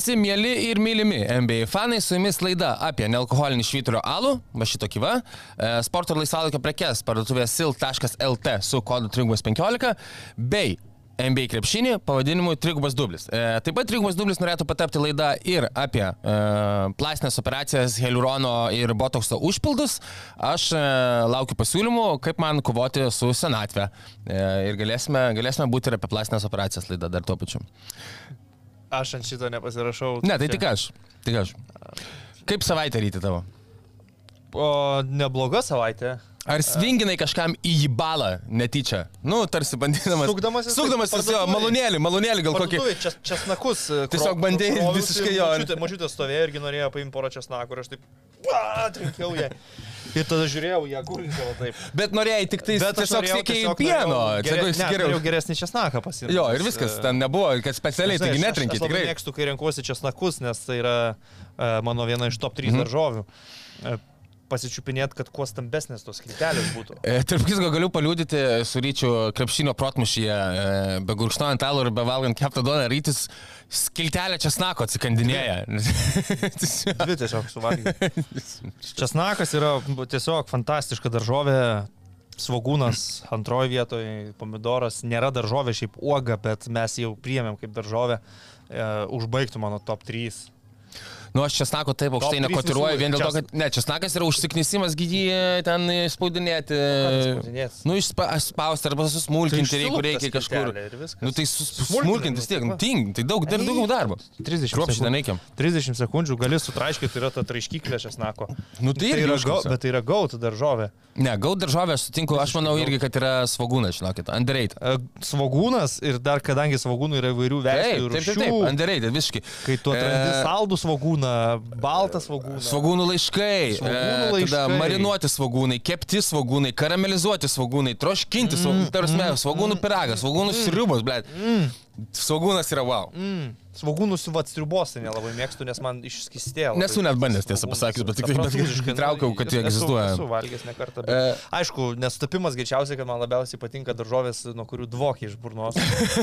Visi mėly ir mylimi NBA fanai, su jumis laida apie nealkoholinį švyturio alų, va šito kyva, e, sporto ir laisvalaikio prekes parduotuvė sil.lt su kodu 315 bei NBA krepšinį pavadinimu Trigubas dublis. E, taip pat Trigubas dublis norėtų patapti laidą ir apie e, plastinės operacijas, heliurono ir botokso užpildus. Aš e, laukiu pasiūlymų, kaip man kovoti su senatve. E, ir galėsime, galėsime būti ir apie plastinės operacijas laidą dar tuo pačiu. Aš ant šito nepasirašau. Ne, tai Čia- tik aš. Tik aš. Kaip savaitę ryti tavo? O nebloga savaitė. Ar svinginai kažkam į jį balą netyčia? Nu, tarsi bandydamas. Sukdamasis Sukdamasis, jo, parduotuvėj. malonėlį, malonėlį gal kokį. Čes, česnakus. e, Tiesiog kroviausi, visiškai jo. Močiutė stovėjo irgi norėjo paimti porą česnakų ir aš taip... Atrinkiau ją. Ir tada žiūrėjau ją gulintavo taip. Bet norėjai tik tai Bet tiesiog siekiai pieno. jis ne, geriau. geresnį česnaką pasirinkti. Jo, ir viskas, ten nebuvo, kad specialiai, aš- netrinkai, Aš, aš tikrai. mėgstu, kai renkuosi česnakus, nes tai yra uh, mano viena iš top 3 Mhm. daržovių. Uh, pasičiupinėt, kad kuo stambesnės tos skiltelės būtų. E, Tarp kitko galiu paliūdyti su ryčiu krepšinio protmušyje, e, be gurkštojant alų ir be valgant keptą duoną, rytis skiltelę česnako atsikandinėja. Dvi tiesiog suvalgyti. Česnakas yra tiesiog fantastiška daržovė. Svagūnas antroje vietoje, pomidoras nėra daržovė, šiaip uoga, bet mes jau priėmėm kaip daržovę. E, užbaigtų mano top 3. Nu, aš česnako taip aukštai nekotiruoju, vien dėl to, kad... Ne, česnakas yra užsiknisimas gydyje ten spaudinėti. spaudinėt? Nu, išspausti arba susmulkinti, jeigu reikia kažkur. Nu, tai sus- smulkinti vis tiek, nu, ting, tai daug, dar daugiau darbo. 30 Kruopščiai sekundžių. nereikia. 30 sekundžių gali sutraiškyti, tai yra ta traiškyklė česnako. Nu, tai Tai yra užknisa. gau, bet tai yra gauta daržovė. Ne, gaut daržovę aš sutinku, aš manau irgi, kad yra svagūnas, žinokit, underrated. E, Svagūnas ir dar kadangi svagūnų yra įvairių veislių ir taip, taip, taip, underrated, visiškai. kai tu atrandi E, saldų svagūną, baltą svagūną. Svagūnų laiškai, Svogūnų e, tada laiškai. marinuoti svagūnai, kepti svagūnai, karamelizuoti svagūnai, troškinti Mm, svagūnai, tarsi svagūnų piragas, svagūnų sriubos, blėt. Svagūnas yra wow. Mm. Svagūnų su vatstriubos tai nelabai mėgstu, nes man išskistėjo. Nesu net bandęs, tiesą pasakius, bet tik tai- bet įtraukiau, kad jie egzistuoja. Esu valgęs ne kartą. E. Bet, aišku, nesutapimas greičiausiai, kad man labiausiai patinka daržovės, nuo kurių dvokia iš burnos.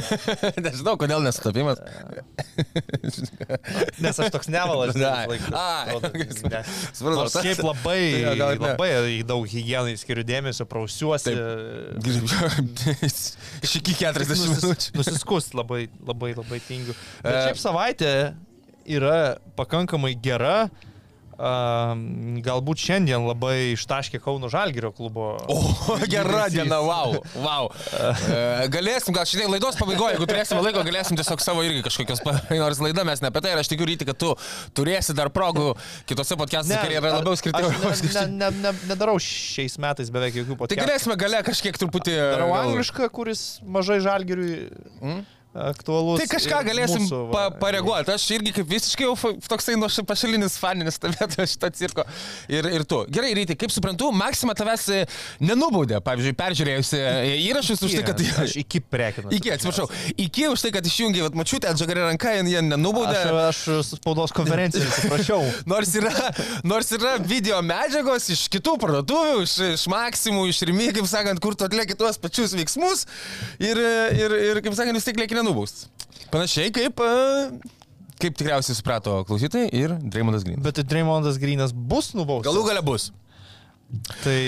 Nežinau, kodėl nesutapimas. Nes aš toks nevalas. Ai, supratau. Nors šiaip labai, ne. labai daug hygienai skiriu dėmesio, prausiuosi. Šiki 40 Nusis, minučių. nusiskust labai, labai, labai tingiu. Bet E. šiaip savaitė yra pakankamai gera. Um, galbūt šiandien labai ištaškė Kauno Žalgirio klubo. O, gera diena, wow, wow. E, Galėsim, gal šiandien laidos pabaigoje, jeigu turėsime laiko, galėsim tiesiog savo irgi kažkokios, nors laida mes ne apie tai ir aš tikiu ryti, kad tu turėsi dar progų kitose podcast'ose, kurie yra labiau skirti. Aš ne, ne, ne, nedarau šiais metais beveik jokių Tai podcastų. galėsime gale kažkiek truputį... Darau anglišką, kuris mažai Žalgiriui aktualus. Tai kažką galėsim mūsų, va, pa, pareaguoti. Aš irgi kaip visiškai jau toksai nuo pašalinis faninis stovėtojas šito cirko. Ir, ir tu. Gerai, Ryti, kaip suprantu, Maksima tavęs e, nenubaudė, pavyzdžiui, peržiūrėjusi e, įrašus už tai, kad... Aš iki prekinu. Iki, atsiprašau, iki už tai, kad išjungiai, vat, mačiutė, atžagarė ranką, jie nenubaudė. Aš, aš spaudos konferenciją atsiprašiau. Nors yra, nors yra video medžiagos iš kitų parduotuvių, iš, iš Maksimų, iš Rimi, kaip sakant, kur tu atlieki tuos pačius veiksmus ir, ir, ir kaip sakant, vis tiek lieki nenubaustas. Panašiai kaip, e, kaip tikriausiai suprato klausytojai ir Dreymondas Green. Bet Dreymondas Grinas bus nubaustas. Galų gale bus. Tai...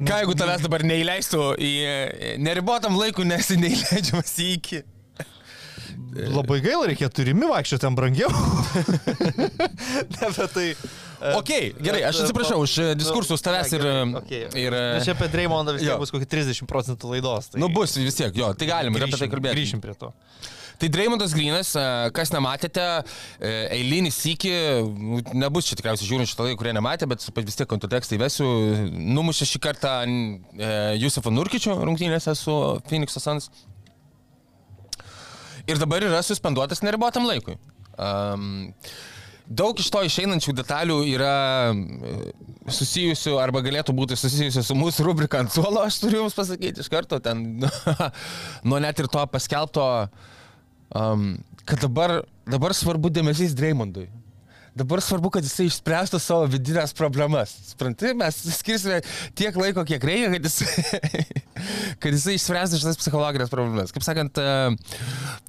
Ką jeigu tavęs dabar neįleistų į e, neribotam laikui, nes neįleidžiamas į iki. Labai gaila, reikėtų rimi vaikščioti ten brangiau. ne, bet tai... Ok, gerai, aš atsiprašau už e, diskursus tavęs ir... Okay. ir e, čia apie Dreymondą vis tiek bus kokį 30 procentų laidos. Tai Nu bus vis tiek, jo, tai galim ir apie tai grįšim, kalbėti. grįšim prie to. Tai Dreymondas Grinas, e, kas nematėte, e, eilinį sykį, nebus čia tikriausiai žiūrint šitą laiką, kurie nematė, bet vis tiek kontekstą įvesiu, numušė šį kartą e, Jusufą Nurkičių rungtynėse su Phoenix Suns. Ir dabar yra suspenduotas neribotam laikui. Um, Daug iš to išeinančių detalių yra e, susijusių arba galėtų būti susijusių su mūsų rubrika ant suolo, aš turiu Jums pasakyti iš karto, ten nuo net ir to paskelbto, um, kad dabar, dabar svarbu dėmesys Dreimondui. Dabar svarbu, kad jisai išspręstų savo vidinės problemas. Supranti, mes skirsime tiek laiko, kiek reikia, kad jisai, kad jisai išspręstų šitas psichologinės problemas. Kaip sakant, e,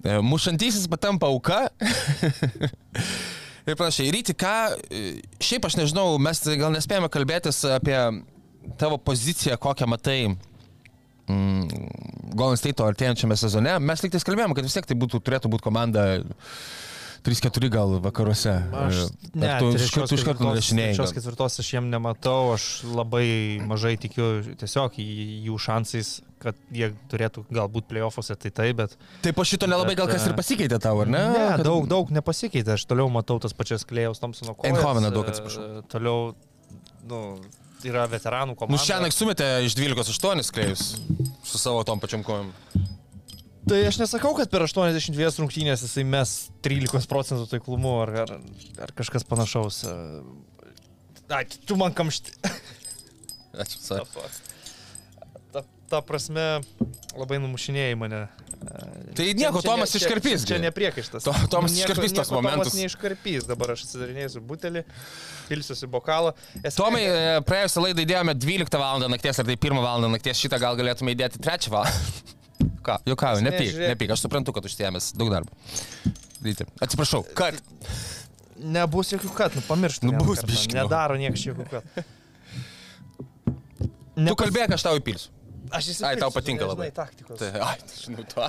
e, mušantysis patampa auka. Ir panašiai. Ryti, ką, e, šiaip aš nežinau, mes gal nespėjome kalbėtis apie tavo poziciją, kokią matai mm, Golden State artėjančiame sezone. Mes liktais kalbėjome, kad vis tiek tai būtų, turėtų būti komanda 3-4 gal vakaruose. Aš ne, Ar tu iš karto, iš karto nurašinėjai. Šios ketvirtos aš jiem nematau, aš labai mažai tikiu tiesiog jų šansais, kad jie turėtų galbūt playoffuose, tai taip, bet... Tai po šito nelabai gal kas ir pasikeitė tau, ar ne? Ne, Kad- daug, daug nepasikeitė, aš toliau matau tas pačias Klėjaus Thompsono kojas. Eindhoveną daug, e, atsiprašau. Toliau, nu, yra veteranų komanda. Nu, šiandien sumetė iš 12-8 skrėjus su savo tom pačiam kojom. Tai aš nesakau, kad per 82 rungtynės jisai mes 13 procentų taiklumu ar, ar, ar kažkas panašaus. Ai, tu man kamšti. Ačiū, sorry. Ta, ta prasme, labai numušinėjai mane. Tai nieko, Tomas iškarpys, Čia, čia nepriekaištas. To- Tomas iškarpys tuos momentus. Tomas neiškarpys, dabar aš atsidarinėsiu butelį, pilsiuosi bokalą. Esmė, Tomai, e, praėjusią laidą įdėjome 12 val. nakties, ar tai 1 val. nakties, šitą gal galėtume įdėti 3 val. Ką, juokauju, Ne, nepyk, nepyk, aš suprantu, kad užsiemęs daug darbo. Ryti, atsiprašau, kad. Nebus jokių kad, nu pamirštu. Nu, bus biškį, nu. Nedaro niekas jokių kad. Tu kalbėk, aš tau įpilsiu. Aš Ai, tau patinka labai. Taktikos. Tai, ai, žinau, tu.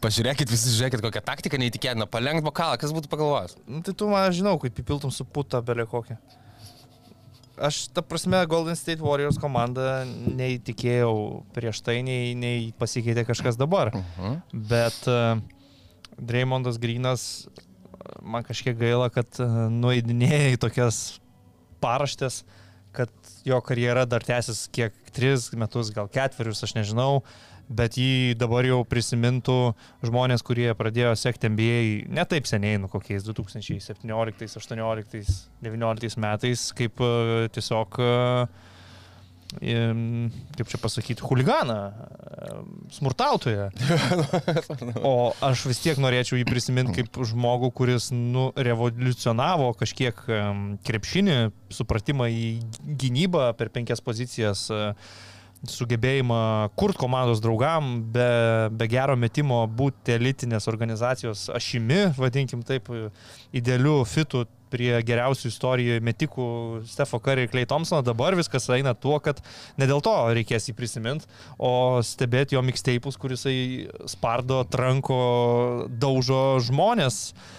Pažiūrėkit, visi žiūrėkit, kokią taktiką neįtikėtina. Palenk bokalą, kas būtų pagalvojęs. Nu, tai tu man žinau, kaip įpiltum su puta belė kokią. Aš, ta prasme, Golden State Warriors komanda neįtikėjau prieš tai, nei, nei pasikeitė kažkas dabar. Mhm. Bet uh, Dreymondas Grinas, man kažkiek gaila, kad uh, nueidinėja į tokias paraštės, kad jo karjera dar tęsis kiek tris metus, gal ketverius, aš nežinau. Bet jį dabar jau prisimintų žmonės, kurie pradėjo sekti NBA ne taip seniai, nu kokiais 2017, 2018, 2019 metais, kaip e, tiesiog, e, kaip čia pasakyti, huliganą, e, smurtautoją. O aš vis tiek norėčiau jį prisiminti kaip žmogų, kuris nu, revoliucionavo kažkiek krepšinį, supratimą į gynybą per penkias pozicijas. e, sugebėjimą kurt komandos draugam, be, be gero metimo būti elitinės organizacijos ašimi, vadinkim taip, idealiu fitu prie geriausių istorijoje metikų Stefo Curry ir Clay Thompsono. Dabar viskas eina tuo, kad ne dėl to reikės jį prisiminti, o stebėti jo mixtapus, kuris spardo, tranko, daužo žmonės. Mm,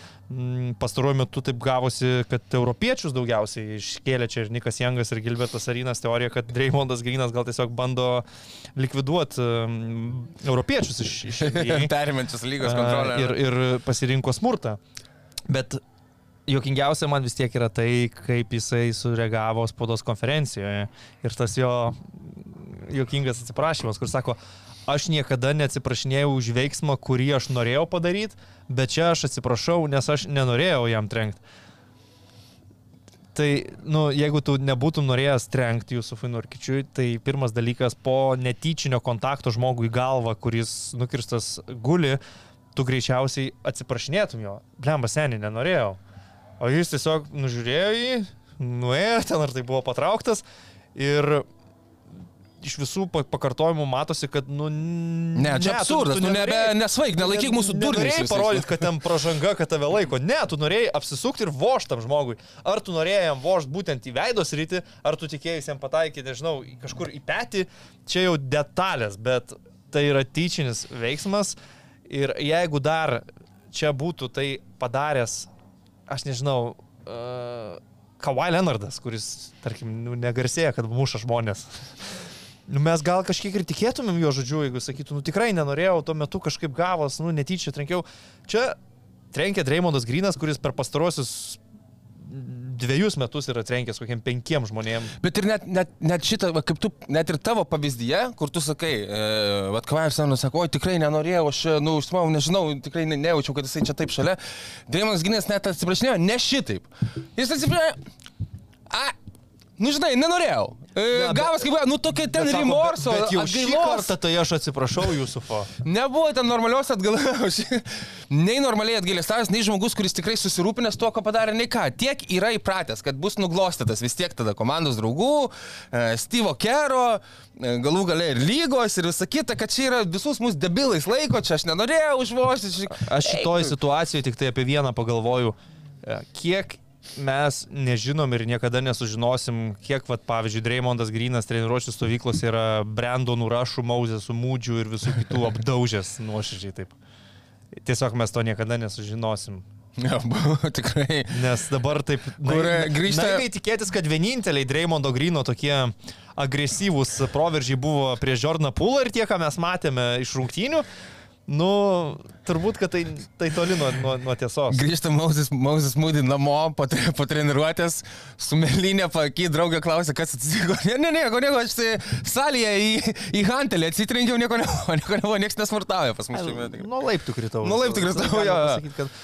Pastaruoju metu taip gavosi, kad europiečius daugiausiai iškėlė čia ir Nikas Jangas ir Gilbertas Arinas teorija, kad Dreymondas Grinas gal tiesiog bando likviduoti um, europiečius iš, iš NBA. Perimančias lygos kontrolę. Ir, ir pasirinko smurtą. Bet juokingiausia man vis tiek yra tai, kaip jisai sureagavo spaudos konferencijoje. Ir tas jo juokingas atsiprašymas, kur sako, aš niekada neatsiprašinėjau už veiksmą, kurį aš norėjau padaryti, bet čia aš atsiprašau, nes aš nenorėjau jam trenkti. Tai, nu, jeigu tu nebūtum norėjęs trenkti Jusufui Nurkičiui, tai pirmas dalykas po netyčinio kontakto žmogui į galvą, kuris nukirstas guli, tu greičiausiai atsiprašinėtum jo. Blemba seniai, nenorėjau. O jis tiesiog nužiūrėjo jį, nuėjo ten, ar tai buvo patrauktas ir iš visų pa- pakartojimų matosi, kad, nu... Ne, čia absurdas, nu, nebe- nesvaik, nelaikyk mūsų durniais Norėjai parodyti, kad ten pažanga, kad tave laiko. Ne, tu norėjai apsisukti ir voštam žmogui. Ar tu norėjai jam vošt būtent į veidos rytį, ar tu tikėjai jam pataikyti, nežinau, kažkur į petį, čia jau detalės, bet tai yra tyčinis veiksmas. Ir jeigu dar čia būtų tai padaręs, aš nežinau, uh, Kawhi Leonardas, kuris, tarkim, nu, negarsėja, kad muša žmonės. Nu, mes gal kažkiek ir tikėtumėm jo žodžiu, jeigu sakytų, nu tikrai nenorėjau, tuo metu kažkaip gavos, nu netyčia trenkiau. Čia trenkė Dreymondas Grinas, kuris per pastarosius dviejus metus yra trenkęs kokiem penkiem žmonėm. Bet ir net, net, net šitą, va, kaip tu, net ir tavo pavyzdyje, kur tu sakai, e, vad Kvajas Senas sako, oi tikrai nenorėjau, aš, e, nu, užsimau, nežinau, tikrai ne, nejaučiau, kad jisai čia taip šalia. Dreimondas Ginas net atsiprašinėjo, ne šitaip. Jis atsiprašinėjo, a, nu žinai, nenorėjau. E, bet- Gavas kaip, nu tokia ten Bet sako, remorso, Bet, bet jau šį atgailos. kartą tai aš atsiprašau Jusufo. Nebuvo ten normalios atgalos. nei normaliai atgailestavęs, nei žmogus, kuris tikrai susirūpinęs tuo, ko padarė, nei ką. Tiek yra įpratęs, kad bus nuglostytas vis tiek tada komandos draugų, e, Steve'o Kero, e, galų gale ir lygos ir visa kita, kad čia yra visus mus debilais laiko, čia aš nenorėjau užvožti. Čia... Aš šitoj situacijoje tik tai apie vieną pagalvoju, kiek mes nežinom ir niekada nesužinosim, kiek, vat, pavyzdžiui, Dreymondas Grinas treniruočių stovyklos yra Brandonų Rašų, Mauzesų, Mūdžių ir visų kitų apdaužęs nuoširdžiai taip. Tiesiog mes to niekada nesužinosim. Ja, buvo tikrai. Nes dabar taip... Kur, e, grįžta- Naiviai tikėtis, kad vieninteliai Dreymondo Grino tokie agresyvūs proveržiai buvo prieš Jordaną Pūlą ir tie, ką mes matėme iš rungtynių, nu, turbūt, kad tai, tai toli nuo, nuo, nuo tiesos. Grįžta Mauzis Mūdį namo po, po treniruotės, su Melinė paky, draugė klausė, kas atsitiko. Ne, ne, nieko, nieko, aš tai salėje į, į Hantelį atsitrenkiau, nieko nebuvo, nieko nebuvo, niekas nesmurtauja pas mus. Nuo laiptų kritau. Nuo laiptų kritau, jo, pasakyt, kad-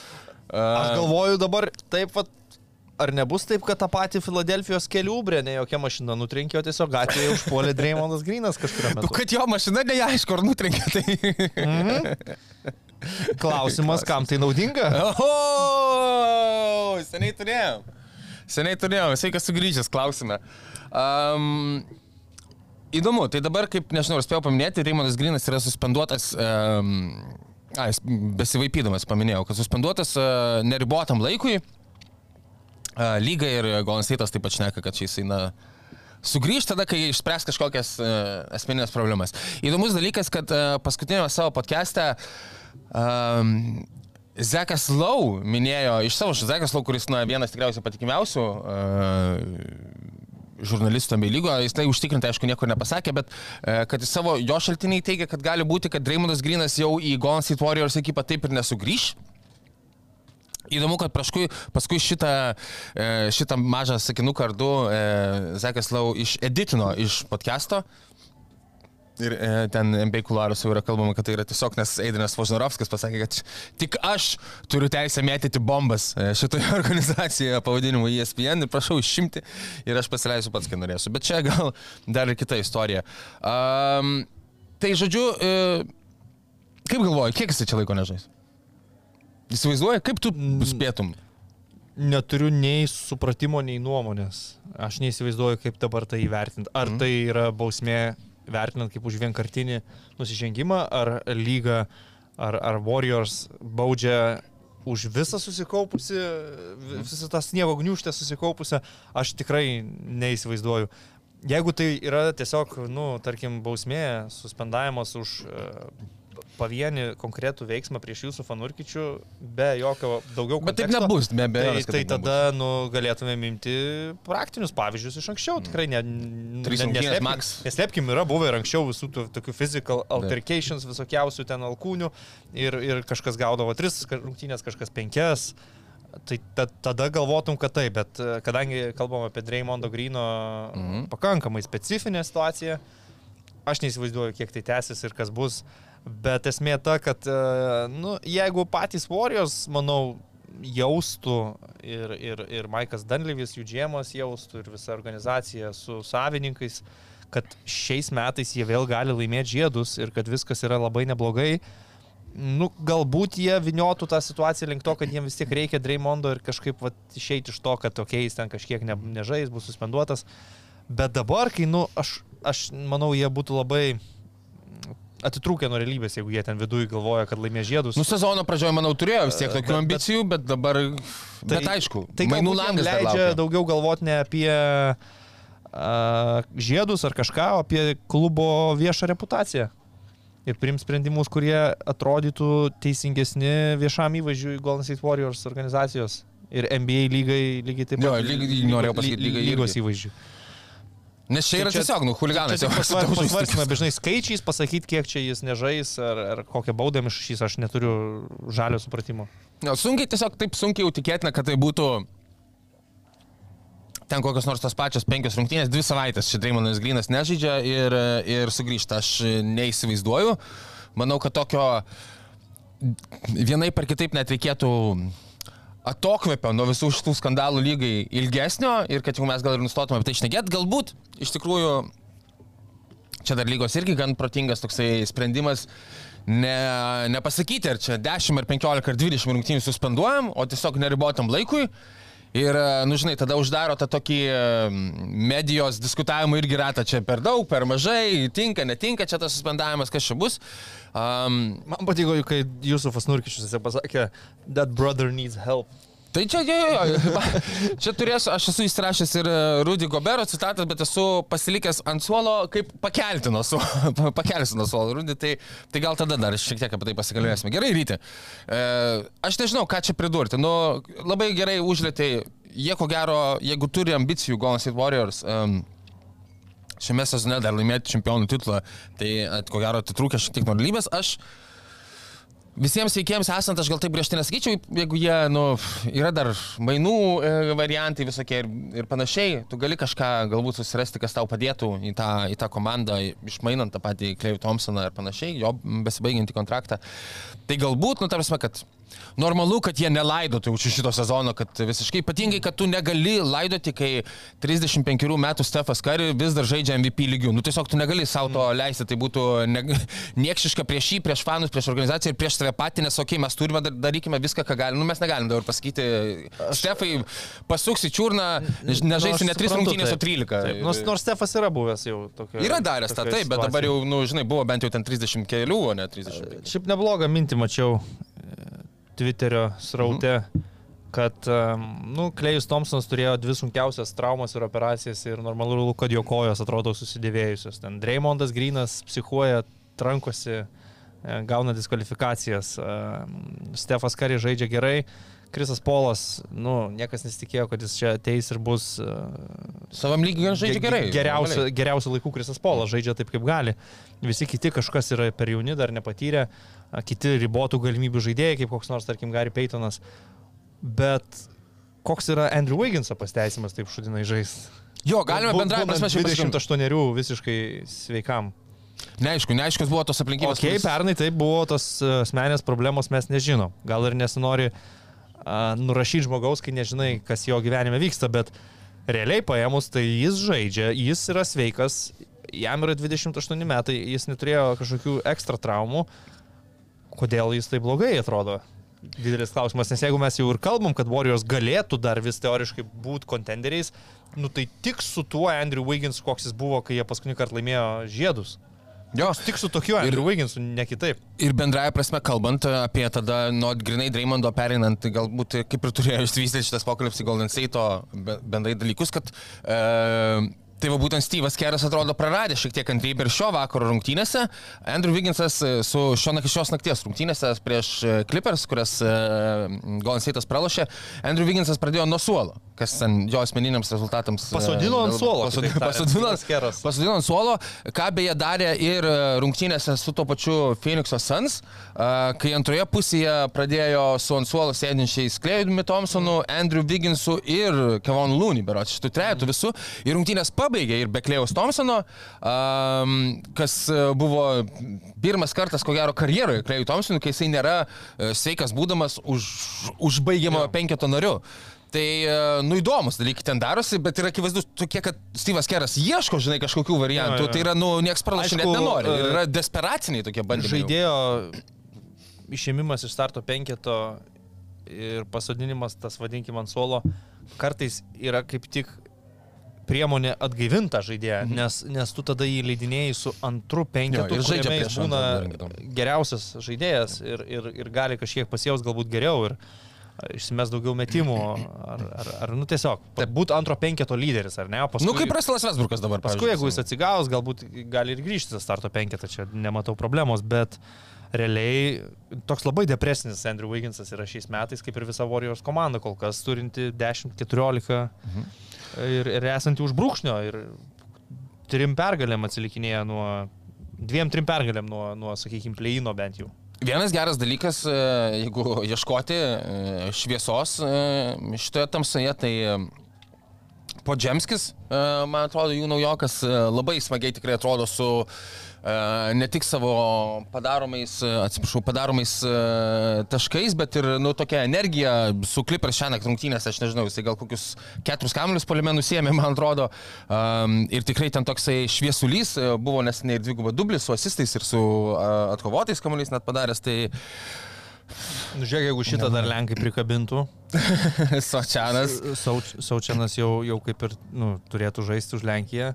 Aš galvoju dabar, taip, vat, ar nebus taip, kad tą patį Filadelfijos kelių brė, ne jokia mašina nutrenkė, o tiesiog gatvėje užpuolė Dreymondas Grinas kažkuria Nu, kad jo mašina neaišku, ar nutrenkė, tai... Klausimas, kam tai naudinga? Oho, seniai turėjom. Seniai turėjom, sveikas sugrįžęs, klausime. Um, įdomu, tai dabar, kaip nežinau, ar spėjau paminėti, Reimondas Grinas yra suspenduotas, um, a, jis besivaipydamas paminėjau, kad suspenduotas uh, neribotam laikui. Lyga ir Golden State'as taip pat šneka, kad čia jisai, na, sugrįž tada, kai išspręs kažkokias uh, asmeninės problemas. Įdomus dalykas, kad uh, paskutinėme savo podcast'e um, Zekas Lau minėjo iš savo, Zekas Lau, kuris, na, vienas tikriausiai patikimiausių uh, žurnalistų bei lygo, jis tai užtikrintai, aišku, nieko nepasakė, bet kad jis savo, jo šaltiniai teigia, kad gali būti, kad Dreymondas Grinas jau į Golden State Warriors ekipą taip ir nesugrįž. Įdomu, kad paskui, paskui šitą, e, šitą mažą sakinuką ar du e, Zekas Lau išeditino iš podcast'o. Ir e, ten MB kuluarus jau yra kalbama, kad tai yra tiesiog, nes Eidinas Vožnarovskis pasakė, kad tik aš turiu teisę mėtyti bombas e, šitoje organizacijoje pavadinimu ESPN ir prašau išimti ir aš pasileisiu pats, kai norėsiu. Bet čia gal dar ir kita istorija. Um, tai žodžiu, e, kaip galvoji, kiek jis čia laiko nežais? Įsivaizduoji, kaip tu spėtum? Neturiu nei supratimo, nei nuomonės. Aš neįsivaizduoju, kaip dabar tai įvertinti. Ar tai yra bausmė vertinant kaip už vienkartinį nusižengimą, ar lyga, ar, ar Warriors baudžia už visą susikaupusi, vi- visą tą sniego gniužtę susikaupusią, aš tikrai neįsivaizduoju. Jeigu tai yra tiesiog, nu, tarkim, bausmė, suspendavimas už e, pavienį konkretų veiksmą prieš jūsų fanurkičių, be jokio daugiau Bet taip konteksto, nebus, be Tai, abejo. tai tada nu, galėtume imti praktinius pavyzdžius iš anksčiau. Tikrai ne, Mm. Trys ne, rungtynės neslėpkim, neslėpkim, yra buvę ir anksčiau visų tų, tokių physical altercations, visokiausių ten alkūnių ir, ir kažkas gaudavo tris rungtynės, kažkas penkias. Tai ta, tada galvotum, kad taip, bet e, kadangi kalbam apie Dreymondo Grino Mhm. pakankamai specifinę situaciją, aš neįsivaizduoju, kiek tai tęsis ir kas bus. Bet esmė ta, kad, e, nu, jeigu patys Warriors, manau, jaustų ir, ir, ir Maikas Danlyvis, jų džiemas jaustų ir visa organizacija su savininkais, kad šiais metais jie vėl gali laimėti žiedus ir kad viskas yra labai neblogai. Nu, galbūt jie viniotų tą situaciją link to, kad jiems vis tiek reikia Dreymondo ir kažkaip vat, išeiti iš to, kad tokiais okay, ten kažkiek ne, nežais, bus suspenduotas. Bet dabar, kai, nu, aš, aš manau, jie būtų labai atitrūkę nuo realybės, jeigu jie ten viduje galvoja, kad laimės žiedus. Nu, sezono pradžioje, manau, turėjo vis tiek tokių Bet- ambicijų, bet dabar... Bet aišku, tai mainų langas leidžia daugiau galvoti ne apie a, žiedus ar kažką, o apie klubo viešą reputaciją. Ir priims sprendimus, kurie atrodytų teisingesni viešam įvaizdžiui Golden State Warriors organizacijos Ir NBA lygai lygiai taip pat. Jo, lygiai- norėjau pasakyti, lygai lygos įvaizdžių. Nes čia yra Tai čia- tiesiog, nu, huliganas. Čia tik jau pasvar- daužo Pasvarstymai, įsitikinus. dažnai skaičiais pasakyti, kiek čia jis nežais ar, ar kokią baudą iššys, aš neturiu žalio supratimo. Jo, sunkiai, tiesiog taip sunkiai jau tikėtina, kad tai būtų ten kokios nors tos pačios penkios rungtynės, dvi savaitės čia Dreymonas Grinas nežaidžia ir, ir sugrįžta. Aš neįsivaizduoju. Manau, kad tokio vienai per kitaip net reikėtų atokvėpio nuo visų šitų skandalų lygai ilgesnio ir kad jau mes gal ir nustotume apie tai šnekėti. Galbūt iš tikrųjų čia dar lygos irgi gan protingas toksai sprendimas. Ne, nepasakyti, ar čia 10 ar 15 ar 20 rungtynių suspenduojam, o tiesiog neribotam laikui. Ir, nu žinai, tada uždaro tą tokį e, medijos diskutavimą irgi ratą, čia per daug, per mažai, tinka, netinka čia tas suspendavimas, kas čia bus. Um, Man patiko, kai Jusufas Nurkičius pasakė, that brother needs help. Tai čia, jo, jo, jo. čia turėsiu, aš esu įsirašęs ir e, Rudy Gobero citatas, bet esu pasilikęs ant suolo, kaip pakelti nuo suolo, pakelsi nuo suolo, Rudy, tai, tai gal tada dar šiek tiek apie tai pasikalbėsime. Gerai, ryti. E, aš nežinau, ką čia pridurti. Nu, labai gerai užlėtai, jie ko gero, jeigu turi ambicijų Golden State Warriors, um, šiame sezone dar laimėti čempionų titulą, tai e, ko gero atitrūkė šiek tiek nuo realybės. Aš Visiems veikėjams esant, aš gal taip griežtai nesakyčiau, jeigu jie, nu, yra dar mainų e, variantai visokie ir, ir panašiai, tu gali kažką galbūt susirasti, kas tau padėtų į tą, į tą komandą, išmainant tą patį Klejų Thompsoną ir panašiai, jo besibaigiantį kontraktą. Tai galbūt, nu, tarsi, kad normalu, kad jie nelaidotų už šito sezono, kad visiškai ypatingai, kad tu negali laidoti, kai 35 metų Stefas Kari vis dar žaidžia MVP lygių. Nu tiesiog tu negali savo to leisti, tai būtų ne, niekšiška prieš jį, prieš fanus, prieš organizaciją ir prieš save patį, nes okei, okay, mes turime, dar- darykime viską, ką galime. Nu mes negalim dabar pasakyti, Stefai pasuks į čiurną, nežaisiu Nu, ne aš 3 suprantu, rungtynės, o taip. 13. Taip, Nors, nors Stefas yra buvęs jau tokio. Yra daręs tą, taip, bet dabar jau, nu, žinai, buvo bent jau ten 30 kelių, o ne 35. Šiaip neblogą mintį mačiau Twitterio sraute, kad, em, nu, Klejus Thompsonas turėjo dvi sunkiausias traumas ir operacijas ir normalu, kad jo kojos atrodo susidėvėjusios. Ten Dreymondas Grinas psichuoja, trankosi, e, gauna diskvalifikacijas. em, Stefas Kari žaidžia gerai. Krisas Polas, nu, niekas nesitikėjo, kad jis čia ateis ir bus e, Savam lygiai žaidžia gerai. Geriausių, geriausių laikų Krisas Polas žaidžia taip, kaip gali. Visi kiti kažkas yra per jauni, dar nepatyrę, kiti ribotų galimybių žaidėjai, kaip koks nors, tarkim, Gary Paytonas. Bet koks yra Andrew Wigginso pasteisimas taip šudinai žaisti? Jo, galime bendrai prasme šiaip pasikalbėti. 28 visiškai sveikam. Neaišku, neaiškios buvo tos aplinkybės. Ok, kuris- pernai tai buvo tos e, asmenės problemos, mes nežinom. Gal ir nesinori uh, nurašyti žmogaus, kai nežinai, kas jo gyvenime vyksta, bet realiai paėmus, tai jis žaidžia, jis yra sveikas, jam yra 28 metai, jis neturėjo kažkokių ekstra traumų. Kodėl jis taip blogai atrodo? Didelis klausimas, nes jeigu mes jau ir kalbam, kad Warriors galėtų dar vis teoriškai būti kontenderiais, nu tai tik su tuo Andrew Wiggins, koks jis buvo, kai jie paskutinį kartą laimėjo žiedus. Jo, Tik su tokiu Andrew Wigginsu, ne kitaip. Ir bendraja prasme kalbant apie tada nuo grinai Dreymondo perinant, tai galbūt kaip ir turėjo išsivystyti šitas pokalbis į Golden State bendrai dalykus, kad e, tai va būtent Steve'as Keras atrodo praradė šiek tiek kantrybę ir šio vakaro rungtynėse. Andrew Wigginsas e, su šio šios nakties rungtynėse prieš e, Clippers, kurias e, Golden State'as pralošė, Andrew Wigginsas pradėjo nuo suolo, kas ten jo asmeniniams rezultatams. e, Pasodino ant suolo, Pasodino, pasodino. Pasodino ant suolo, ką beje darė ir e, rungtynėse su to pačiu Phoenix'o Suns, e, kai antroje pusėje pradėjo su ant suolo sėdinčiais Klejumi Thompsonu, Andrew Wigginsu ir Kevon Looney, berots, šitų trejetų visų. Ir rungtynės pabaigė ir be Klejaus Thompsono, kas buvo pirmas kartas, ko gero, karjeroje Klejui Thompsonui, kai jisai nėra sveikas būdamas už, užbaigiamo penketo nariu. Tai, e, nu, įdomus dalykai ten darosi, bet yra akivaizdu tokie, kad Steve'as Keras ieško, žinai, kažkokių variantų. Jo, jo. Tai yra, nu, nieks pralašyti net nenori. Ir e, yra desperaciniai tokie bandymai. Žaidėjo išėmimas iš starto penketo ir pasodinimas, tas vadinkim ant suolo, kartais yra kaip tik priemonė atgaivinta žaidėja, mhm. nes, nes tu tada jį leidinėjai su antru penketu, Jo, ir žaidžia prieš būna geriausias žaidėjas ir, ir, ir gali kažkiek pasijaus galbūt geriau ir išsimes daugiau metimų, ar, ar, ar nu tiesiog, būti antro penketo lyderis, ar ne? O Paskui, Nu, kaip Ruselas Vesburgas dabar. Paskui, jeigu jis atsigaus, galbūt gali ir grįžti į starto penketą, čia nematau problemos, bet realiai toks labai depresinis Andrew Wigginsas yra šiais metais, kaip ir visa Warriors komanda kol kas, turinti 10-14 mhm. ir, ir esanti už brūkšnio ir trim pergalėm atsilikinėja nuo, dviem trim pergalėm nuo, nuo sakykime, pleino bent jau. Vienas geras dalykas, e, jeigu ieškoti e, šviesos e, šitoje tamsoje, tai Podžemskis, man atrodo, jų naujokas labai smagiai tikrai atrodo su ne tik savo padaromais, atsiprašau, padaromais taškais, bet ir, nu, tokia energija su klipers šiandien rungtynės, aš nežinau, jisai gal kokius keturis kamelius polimenų siemė, man atrodo. Ir tikrai ten toksai šviesulys buvo nesiniai ir dvigubą dublį su asistais ir su atkovotais kamuoliais net padaręs. Tai Nu, žiūrėk, jeigu šitą dar Lenkai prikabintų. Sočianas. Sauč, Saučianas jau, jau kaip ir nu, turėtų žaisti už Lenkiją.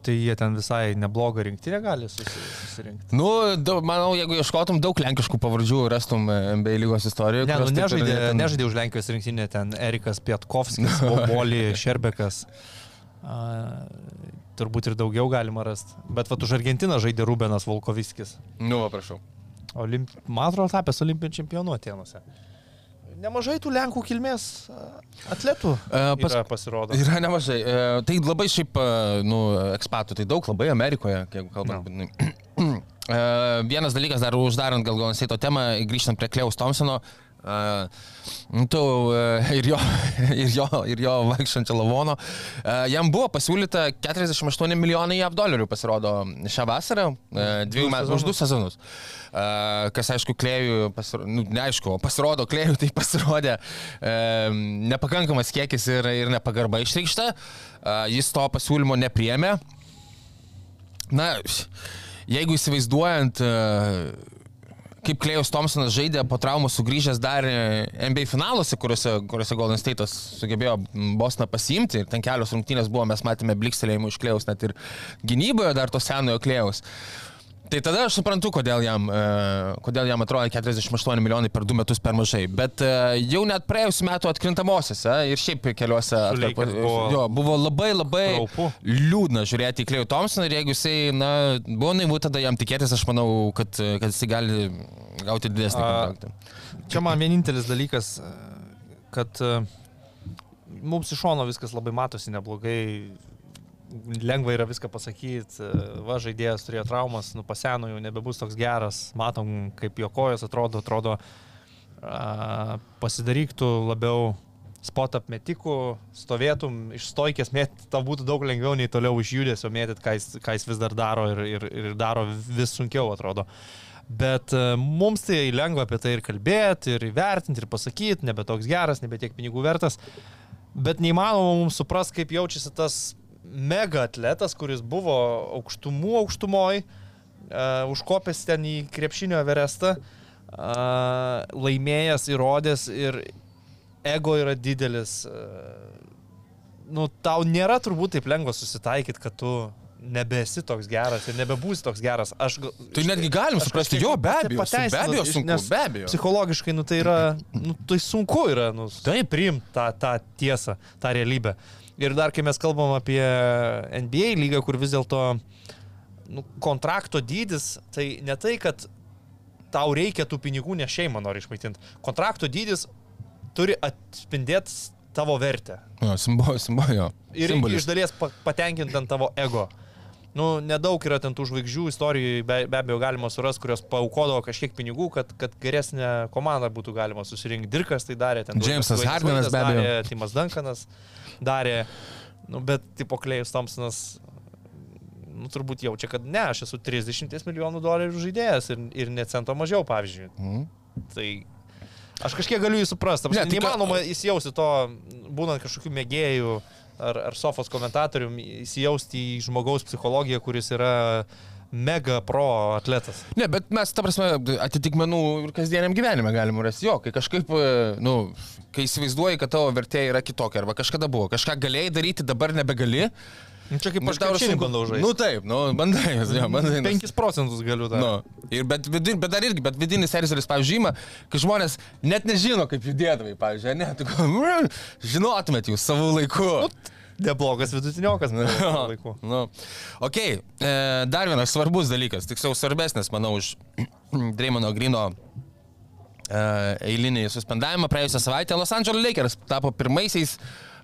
Tai jie ten visai neblogą rinktinę gali susirinkti. Nu, daug, manau, jeigu ieškotum daug lenkiškų pavardžių, rastum NBA lygos istorijoje. Ne, nu, nežaidė, ten... nežaidė už Lenkijos rinktinę, ten Erikas Pietkovskis, Boboli, Šerbekas. A, turbūt ir daugiau galima rasti. Bet va, už Argentiną žaidė Rubenas Volkoviskis. Nu, prašau. Olimp... Man atrodo, tapęs olimpiniu čempionu Atenuose. Nemažai tų Lenkų kilmės atletų e, pas, yra pasirodo. Yra nemažai. E, tai labai šiaip, nu, ekspatų, tai daug labai Amerikoje, jeigu kalbant. No. e, vienas dalykas, dar uždarant gal gal to temą, grįžtant prie Kleus Thompsono. Uh, tu uh, ir jo, ir jo, ir jo vaikščiančio lavono. Uh, jam buvo pasiūlyta 48 milijonai JAV dolerių pasirodo šią vasarą, uh, dviejų metų už du sezonus. Uh, kas aišku, klėjų, pasirodo, nu, neaišku, pasirodo klėjų, tai pasirodė uh, nepakankamas kiekis ir, ir nepagarba išreikšta. Uh, jis to pasiūlymo nepriemė. Na, jeigu įsivaizduojant kaip Klejus Thompsonas žaidė po traumų sugrįžęs dar NBA finaluose, kuriuose, kuriuose Golden State'as sugebėjo Bosną pasiimti ir ten kelios rungtynės buvo, mes matėme blikstelėjimų iš Klejus net ir gynyboje dar to senojo Klejus. Tai tada aš suprantu, kodėl jam, uh, kodėl jam atrodo 48 milijonai per du metus per mažai. Bet uh, jau net praėjusiu metu atkrintamosiose ir šiaip keliuose atkarpo, buvo, jo, buvo labai labai raupu. liūdna žiūrėti į Klejų Thompsoną ir jeigu jisai, na, buvo naivu tada jam tikėtis, aš manau, kad, kad jisai gali gauti didesnį kontraktą. Čia man vienintelis dalykas, kad uh, mums iš šono viskas labai matosi neblogai lengva yra viską pasakyti, va žaidėjas turėjo traumas, nu paseno jau nebebus toks geras, matom, kaip jo kojas atrodo, atrodo, a, pasidaryk tu labiau spot apmetikų, stovėtum iš stoikės mėtyti, tau būtų daug lengviau nei toliau iš judesio mėtyti, ką, jis, ką jis vis dar daro ir, ir, ir daro vis sunkiau atrodo. Bet mums tai lengva apie tai ir kalbėti, ir įvertinti, ir pasakyti, nebe toks geras, nebe tiek pinigų vertas. Bet neįmanoma mums suprasti, kaip jaučiasi tas mega atletas, kuris buvo aukštumų aukštumoj, uh, užkopęs ten į krepšinio verestą, uh, laimėjęs, įrodęs ir ego yra didelis. Uh, nu, tau nėra turbūt taip lengva susitaikyti, kad tu nebesi toks geras ir nebebūsi toks geras. Aš, tai netgi galim suprasti, jo, be abejo, be abejo, sunku, be abejo. Psichologiškai, nu tai yra, nu tai sunku yra, nu, taip, priimti tą, tą tiesą, tą realybę. Ir dar kai mes kalbam apie NBA lygą, kur vis dėlto nu, kontrakto dydis, tai ne tai, kad tau reikia tų pinigų, ne šeimą nori išmaitinti. Kontrakto dydis turi atspindėti tavo vertę. Jo, simbolio, simbolio. Ir Simbolis. iš dalies patenkinti ant tavo ego. Nu, nedaug yra ten tų žvaigždžių istorijų, be, be abejo galima surasti, kurios paukodavo kažkiek pinigų, kad, kad geresnė komanda būtų galima susirinkti. Dirkas tai darė, ten Jamesas Hardinas be abejo. Timas Duncanas darė, nu, bet tipo Klejus Thompsonas nu, turbūt jaučia, kad ne, aš esu 30 milijonų dolerių žaidėjas ir, ir ne cento mažiau, pavyzdžiui. Mm. Tai aš kažkiek galiu jį suprasti. Ne, neįmanoma įsijausti to, būnant kažkokių mėgėjų ar, ar sofos komentatorium, įsijausti į žmogaus psichologiją, kuris yra mega pro atletas. Ne, bet mes, ta prasme, atitikmenų ir kasdieniam gyvenime galime rasti jo, kai kažkaip, nu, kai įsivaizduoji, kad tavo vertė yra kitokia, arba kažkada buvo, kažką galėjai daryti, dabar nebegali. Nu, čia kaip aš tau šiandien bandau žaisti. Nu taip, nu, bandai, jo, bandai. 5 procentus galiu dar. Nu, ir bet, vidin, bet dar irgi, bet vidinis erzeris, pavyzdžiui, ima, kai žmonės net nežino, kaip judėdavai, pavyzdžiui, ne, tu žinotumėt jūs savo laiku. Nu, Neblogas vidutiniokas, nu, laiku. Nu. Ok, e, dar vienas svarbus dalykas, tiksliau svarbesnis, manau, už Dreimono Grino e, eilinį suspendavimą praėjusią savaitę Los Angeles Lakers tapo pirmaisiais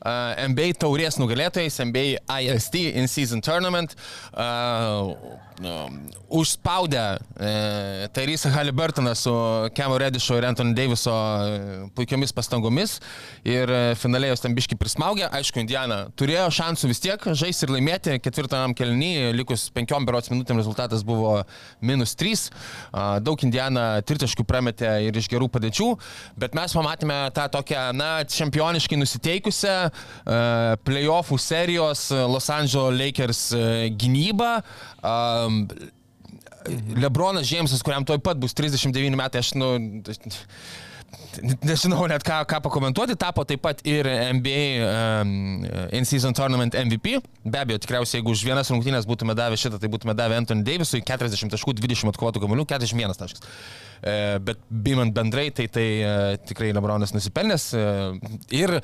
uh, NBA taurės nugalėtojais, NBA IST in season tournament, uh, užspaudę uh, Tyrese Halliburtoną su Kemo Redišo ir Anthony Daviso uh, puikiomis pastangomis ir uh, finaliai jos ten biški prismaugė. Aišku, Indiana turėjo šansų vis tiek žaisti ir laimėti ketvirtam kelnį, likus penkiom berots minutėm rezultatas buvo minus 3. Uh, daug Indiana tritaškių prametė ir iš gerų padėčių, bet mes pamatėme tą tokią, na, čempioniškai nusiteikusią uh, playoffų serijos Los Angeles Lakers uh, gynybą. Um, Lebronas Džeimsas, kuriam toj pat bus 39 metai, aš, nu, nežinau net ką, ką pakomentuoti, tapo taip pat ir NBA um, In-Season Tournament MVP. Be abejo, tikriausiai, jeigu už vienas rungtynės būtume davę šitą, tai būtume davę Anthony Davisui 40 taškų, 20 atkovotų kamuolių, 41 taškas. E, bet bimant bendrai, tai tai e, tikrai Lebronas nusipelnęs. E, ir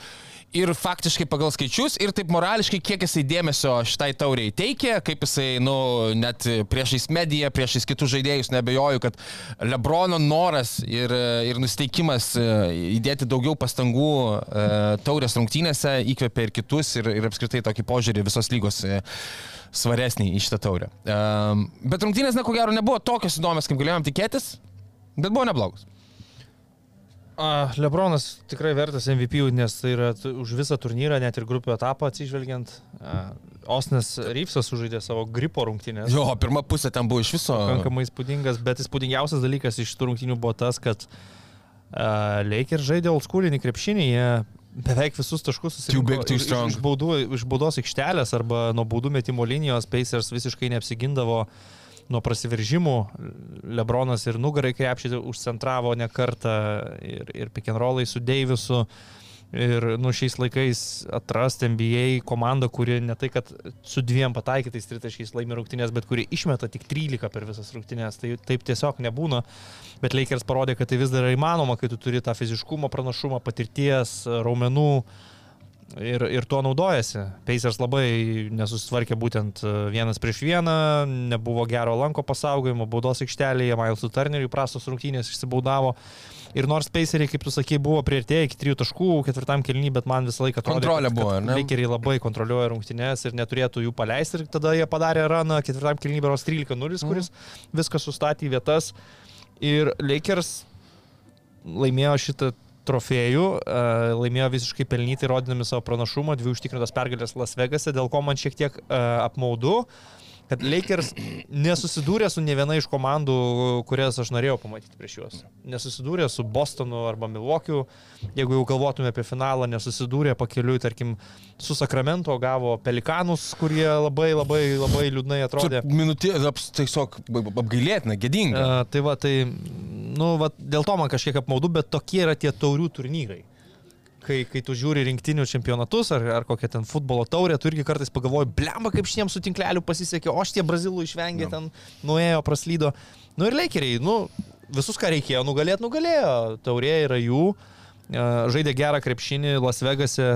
ir faktiškai pagal skaičius, ir taip morališkai, kiek jisai dėmesio šitai tauriai teikia, kaip jisai, nu, net priešais mediją, priešais kitus žaidėjus, nebejoju, kad Lebrono noras ir, ir nusteikimas e, įdėti daugiau pastangų e, taurės rungtynėse įkvėpia ir kitus, ir, ir apskritai tokį požiūrį visos lygos e, svaresnį į šitą taurę. Bet rungtynės, na, ko gero, nebuvo tokios įdomios, kaip galėjom tikėtis, bet buvo neblogos. Lebronas tikrai vertas MVP, nes tai yra už visą turnyrą, net ir grupių etapą atsižvelgiant. Osnes Ryfsas sužaidė savo gripo rungtynės. Jo, pirma pusė ten buvo iš viso. Pakankamai įspūdingas, bet įspūdingiausias dalykas iš tų rungtynių buvo tas, kad uh, Lakers žaidė oldschoolinį krepšinį, jie beveik visus taškus too iš-. Iš, baudų, iš baudos aikštelės arba nuo baudų metimo linijos, Pacers visiškai neapsigindavo nuo prasiveržimų. Lebronas ir nugarai krepšį užcentravo ne kartą ir, ir rollai su Deivisu. Ir nu, šiais laikais atrasti NBA komandą, kuri ne tai, kad su dviem pataikytais tritaškiais laimi rungtynės, bet kuri išmeta tik 13 per visas rungtynės. Tai taip tiesiog nebūna. Bet Lakers parodė, kad tai vis dar yra įmanoma, kai tu turi tą fiziškumo pranašumą, patirties, raumenų. Ir, ir tuo naudojasi. Pacers labai nesusitvarkė būtent e, vienas prieš vieną, nebuvo gero lanko pasaugojimo, baudos aikštelėje, Milesų Turneriui prastos rungtynės išsibaudavo. Ir nors Paceriai, kaip tu sakei, buvo prieartėję iki trijų taškų ketvirtam kelnyje, bet man visą laiką atrodė, Kontrolė buvo? Lakeriai labai kontroliuoja rungtynės ir neturėtų jų paleisti. Ir tada jie padarė raną ketvirtam kelnyje, beros 13-0, kuris viską sustatė į vietas. Ir Lakers laimėjo šitą trofėjų, e, laimėjo visiškai pelnytai, rodydami savo pranašumą, dvi užtikrintas pergalės Las Vegase, dėl ko man šiek tiek e, apmaudu, kad Lakers nesusidūrė su ne viena iš komandų, kurias aš norėjau pamatyti prieš juos. Nesusidūrė su Bostonu arba Milwaukee'u, jeigu jau galvotume apie finalą, nesusidūrė pakeliui, tarkim, su Sacramento, gavo Pelikanus, kurie labai labai labai liūdnai atrodė. Minutė, tiesiog apgailėtina, gėdinga. Uh, tai va, tai, nu, va, dėl to man kažkiek apmaudu, bet tokie yra tie taurių turnyrai. Kai, kai tu žiūri rinktinių čempionatus ar, ar kokią ten futbolo taurę, tu irgi kartais pagalvoji, blemba, kaip šiems su tinkleliu pasisekė, o šitie brazilų išvengė, ten nuėjo, praslydo. Nu ir leikeriai, nu, visus, ką reikėjo nugalėti, nugalėjo. Taurė yra jų, e, žaidė gerą krepšinį Las Vegase,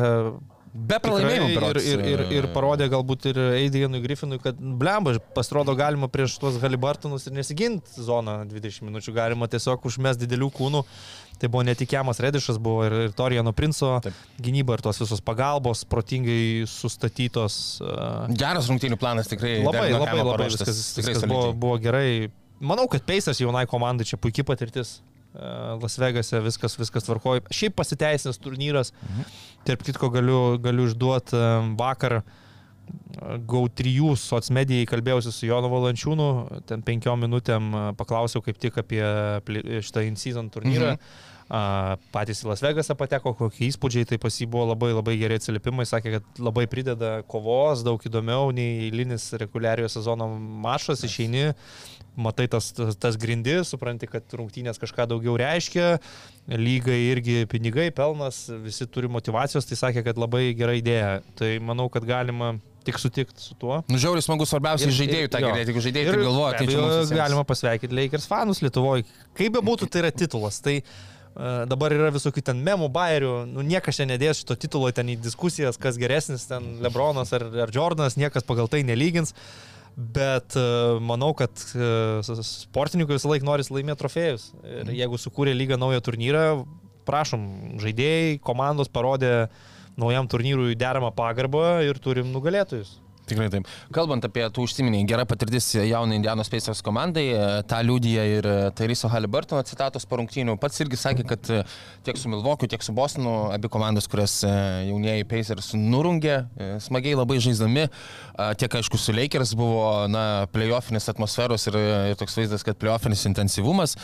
Be pralaimėjimų. Ir, ir, ir, ir e, parodė galbūt ir Aidianui Griffinui, kad blemba, pasirodo galima prieš tuos Halibartonus ir nesiginti zoną 20 minučių, galima tiesiog užmes didelių kūnų. Tai buvo netikiamas Redišas, buvo ir, ir Torijano Princo Taip. gynyba ir tos visos pagalbos, protingai sustatytos. Uh, Geras rungtynių planas tikrai. labai, labai, labai viskas, tikrai viskas buvo, buvo gerai. Manau, kad Peisas jaunai komandai čia puikiai patirtis. E, Las Vegase viskas, viskas tvarkoja. Šiaip pasiteisinas turnyras. Mhm. Tarp kitko galiu, galiu išduoti vakar GAU3 socmedijai kalbėjausi su Jonu Valančiūnu, ten penkiom minutėm e, paklausiau kaip tik apie šitą in-season turnyrą. Mhm. Patys į Las Vegasą pateko, kokie įspūdžiai, tai pas jį buvo labai labai geri atsiliepimai, sakė, kad labai prideda kovos, daug įdomiau nei eilinis reguliariojo sezono mašas, išeini, matai tas, tas, tas grindis, supranti, kad rungtynės kažką daugiau reiškia, lygai irgi pinigai, pelnas, visi turi motivacijos, tai sakė, kad labai gera idėja. Tai manau, kad galima tik sutikti su tuo. Nu, žiauriai smagu, svarbiausia, žaidėjų tą girdėti, jeigu žaidėjai Ir galvoja, tai čia galima pasveikinti Lakers fanus Lietuvoje. Kaip be būtų, tai yra titulas. Tai dabar yra visokių ten memų, bairių, nu, niekas čia nedės šito titulo ten į diskusijas, kas geresnis, ten Lebronas ar, ar Jordanas, niekas pagal tai nelygins. Bet e, manau, kad e, sportininkui visą laiką nori laimėti trofėjus. Ir jeigu sukūrė lygą naują turnyrą, prašom, žaidėjai, komandos parodė naujam turnyrui deramą pagarbą ir turim nugalėtojus. Tikrai taip. Kalbant apie tų užsiminį, gera patirtis jaunai Indianos Pacers komandai, e, tą liūdija ir e, Tairiso Haliburtono citatos po rungtynių. Pats irgi sakė, kad e, tiek su Milvokiu, tiek su Bostonu, abi komandos, kurias jaunieji Pacers nurungė, smagiai labai žaisdami, tiek aišku su Lakers buvo, playoffinis atmosferos ir, ir toks vaizdas, kad playoffinis intensyvumas.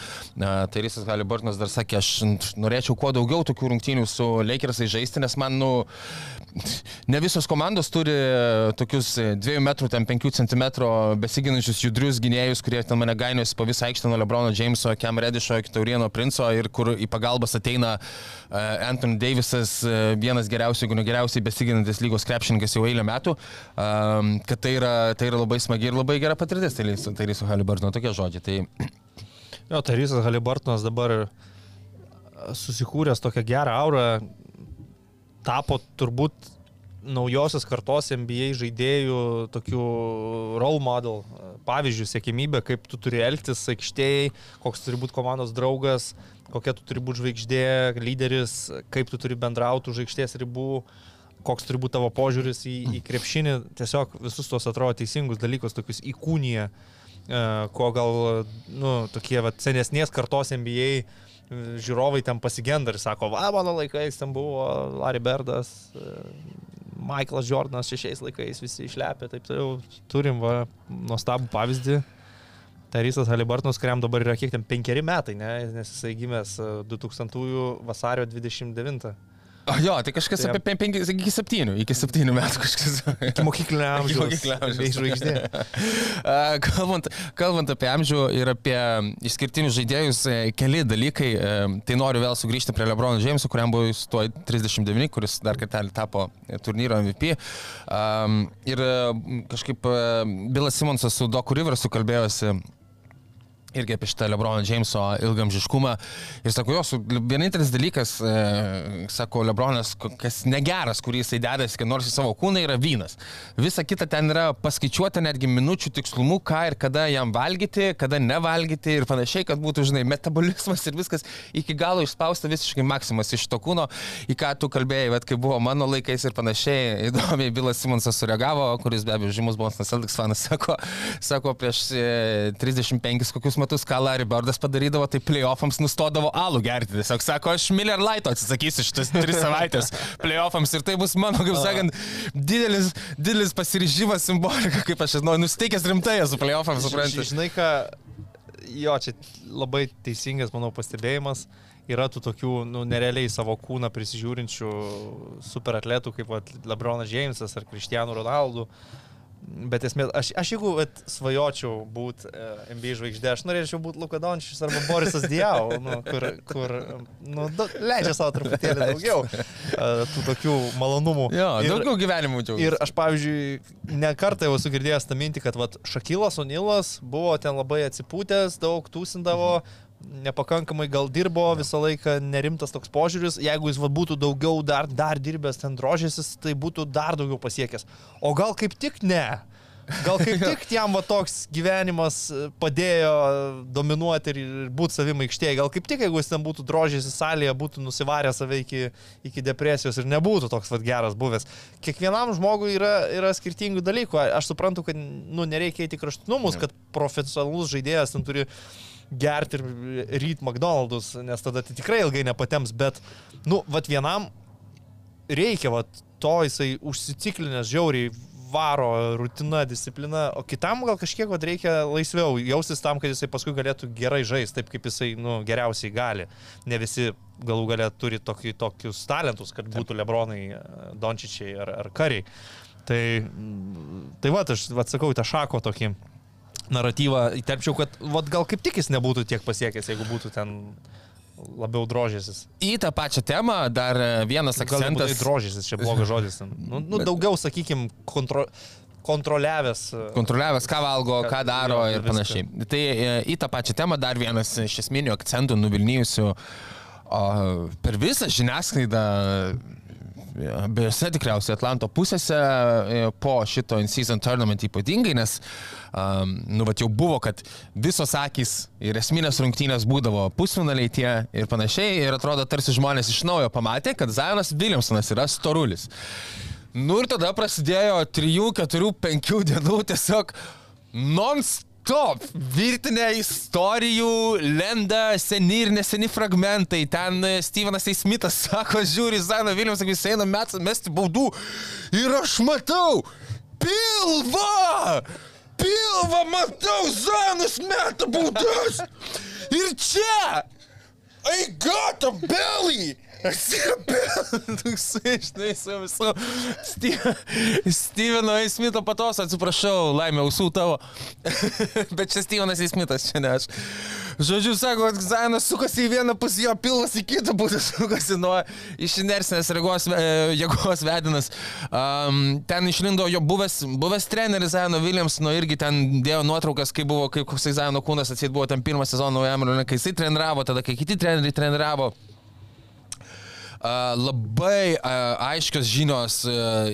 Tairisas Haliburtonas dar sakė, aš norėčiau kuo daugiau tokių rungtynių su Lakersai žaisti, nes man, nu, ne visos komandos turi tokius 2 metrų, ten 5 cm besiginančius judrius gynėjus, kurie ten mane gainiosi po visą aikštę nuo Lebrono Jameso, Cam Redišo iki Taurieno Princo ir kur į pagalbas ateina e, Anthony Davisas, e, vienas geriausių, jeigu ne geriausiai besiginantis lygos krepšininkas jau eilę metų, kad tai yra, tai yra labai smagi ir labai gera patirtis, tai tai yra su Halibartino tokie žodžiai. Tai Jo, Tarysas Halibartonas dabar e, susikūręs tokią gerą aurą, tapo turbūt naujosios kartos NBA žaidėjų tokių role model, pavyzdžių, siekimybė, kaip tu turi elgtis aikštėjai, koks turi būti komandos draugas, kokia tu turi būti žvaigždė, lyderis, kaip tu turi bendrauti už aikštės ribų, koks turi būti tavo požiūris į, į krepšinį, tiesiog visus tos atrodo teisingus dalykus, tokius įkūnyje, ko gal, nu, tokie va, senesnės kartos NBA e, žiūrovai ten pasigenda ir sako, va, mano laikais ten buvo Larry Berdas, e, Michaelas Jordanas šešiais laikais visi išlepė, taip toliau. Turim va, nuostabų pavyzdį. Tarysas Halibartonas, kuriam dabar yra kiek ten penkeri metai, ne? nes jisai gimęs e, 2000 vasario 29. O jo, tai kažkas Tai- apie 5, iki 7, iki 7 metų kažkas. Iki mokyklinio amžiaus. mokyklinio amžiaus. žvaigždė. Kalbant, kalbant apie amžių ir apie išskirtinius žaidėjus, e, keli dalykai. e, Tai noriu vėl sugrįžti prie Lebrono Jameso, kuriam buvo tuo 39, kuris dar kartelį tapo turnyro MVP. Ir e, kažkaip Bilas Simonsas su Doku Riversu kalbėjosi irgi apie šitą Lebrono Jameso ilgamžiškumą. Ir sako, jos vienintelis dalykas, e, sako Lebronas, kas negeras, kurį jisai dedasi, kad nors į savo kūną yra vynas. Visa kita ten yra paskaičiuota netgi minučių tikslumu, ką ir kada jam valgyti, kada nevalgyti ir panašiai, kad būtų, žinai, metabolizmas ir viskas iki galo išspausta visiškai maksimas iš to kūno, į ką tu kalbėjai, bet kai buvo mano laikais ir panašiai. Įdomiai Bilas Simonsas sureagavo, kuris be abejo žymus Boston Celtics fanas, sako, sako prieš e, 35 kokius metus, ką Larry Birdas padarydavo, tai playoffams nustodavo alų gerti. Tiesiog sako, aš Miller Lighto atsisakysiu šitas 3 savaitės playoffams ir tai bus mano, kaip sakant, didelis, didelis pasiryžimas simbolika, kaip aš žinau, nusteikęs rimtai esu playoffams, suprantate. Žinai ką, jo, čia labai teisingas, manau, pastebėjimas. Yra tų tokių, nu, nerealiai savo kūną prisižiūrinčių superatletų, kaip Lebronas Jamesas ar Cristiano Ronaldo. Bet esmė, aš, aš jeigu vat, svajočiau būti uh, NBA žvaigždė, aš norėčiau būti Luka Dončius arba Borisas Diau, nu, kur, kur nu, da, leidžia savo truputėlį daugiau uh, tų tokių malonumų. Jo, Ir- daugiau gyvenimų džiaugiuosi. Ir aš, pavyzdžiui, ne kartą jau esu girdėjęs tą mintį, kad vat, Šakilas Onilas buvo ten labai atsipūtęs, daug tūsindavo, nepakankamai gal dirbo, visą laiką nerimtas toks požiūris. Jeigu jis vat, būtų daugiau dar, dar dirbęs ten drožėsis, tai būtų dar daugiau pasiekęs. O gal kaip tik ne. Gal kaip tik jam va toks gyvenimas e, padėjo dominuoti ir ir būti savim aikštėje. Gal kaip tik, jeigu jis ten būtų drožęs į salėje, būtų nusivaręs save iki, iki depresijos ir nebūtų toks va geras buvęs. Kiekvienam žmogui yra, yra skirtingų dalykų. Aš suprantu, kad nu, nereikia eiti į kraštutinumus, kad profesionalus žaidėjas ten turi gerti ir ryt McDonald's, nes tada tai tikrai ilgai nepatems, bet, nu, vat vienam reikia, vat to jisai užsiciklinęs žiauriai varo, rutina, disciplina, o kitam gal kažkiek vat, reikia laisviau jaustis tam, kad jisai paskui galėtų gerai žaisti, taip kaip jisai nu, geriausiai gali. Ne visi galų galę turi tokį, tokius talentus, kad būtų Lebronai, Dončičiai ar, ar Kariai. Tai, tai va, aš atsakau į tą šako tokį naratyvą, įterpčiau, kad vat, gal kaip tik jis nebūtų tiek pasiekęs, jeigu būtų ten labiau drožėsis. Į tą pačią temą dar e, vienas akcentas. drožėsis, čia blogas žodis. Nu, nu, daugiau, sakykime, kontro, kontroliavęs. e, kontroliavęs, ką valgo, Ką- ką daro jo, ir viską. panašiai. Tai e, į tą pačią temą dar vienas iš esminių akcentų nuvilnijusių o, per visą žiniasklaidą abiejose tikriausiai Atlanto pusėse e, po šito in-season tournament ypatingai, nes, um, nu, va, jau buvo, kad visos akis ir esminės rungtynės būdavo pusfinaliai tie ir panašiai, ir atrodo, tarsi žmonės iš naujo pamatė, kad Zionas Williamsonas yra storulis. Nu ir tada prasidėjo 3, 4, 5 dienų tiesiog non-stop top virtinė istorijų lenda seni ir neseni fragmentai. Ten e, Stevenas A. Smithas sako, žiūri, Zaino Vilnius, sakys, eina metas mesti baudų. Ir aš matau pilvą! Pilvą matau, Zainas meta baudas! Ir čia! I got a belly! Toksai, žinai, su visu. Steveno Eismito patos, atsiprašau, laimė ausų tavo. Bet čia Stevenas Eismitas, čia ne aš. Žodžiu, sako, Zainas sukasi į vieną pusę, jo pilvas į kitą pusę sukasi nuo iš inercinės regos, e, jėgos vedinas. Um, ten išlindo jo buvęs, buvęs treneris Zaino Williams, nu irgi ten dėjo nuotraukas, kai buvo, kaip koksai Zaino kūnas atsit buvo ten pirmą sezoną naujam, kai jisai treniravo, tada kai kiti treneriai treniravo. Labai aiškios žinios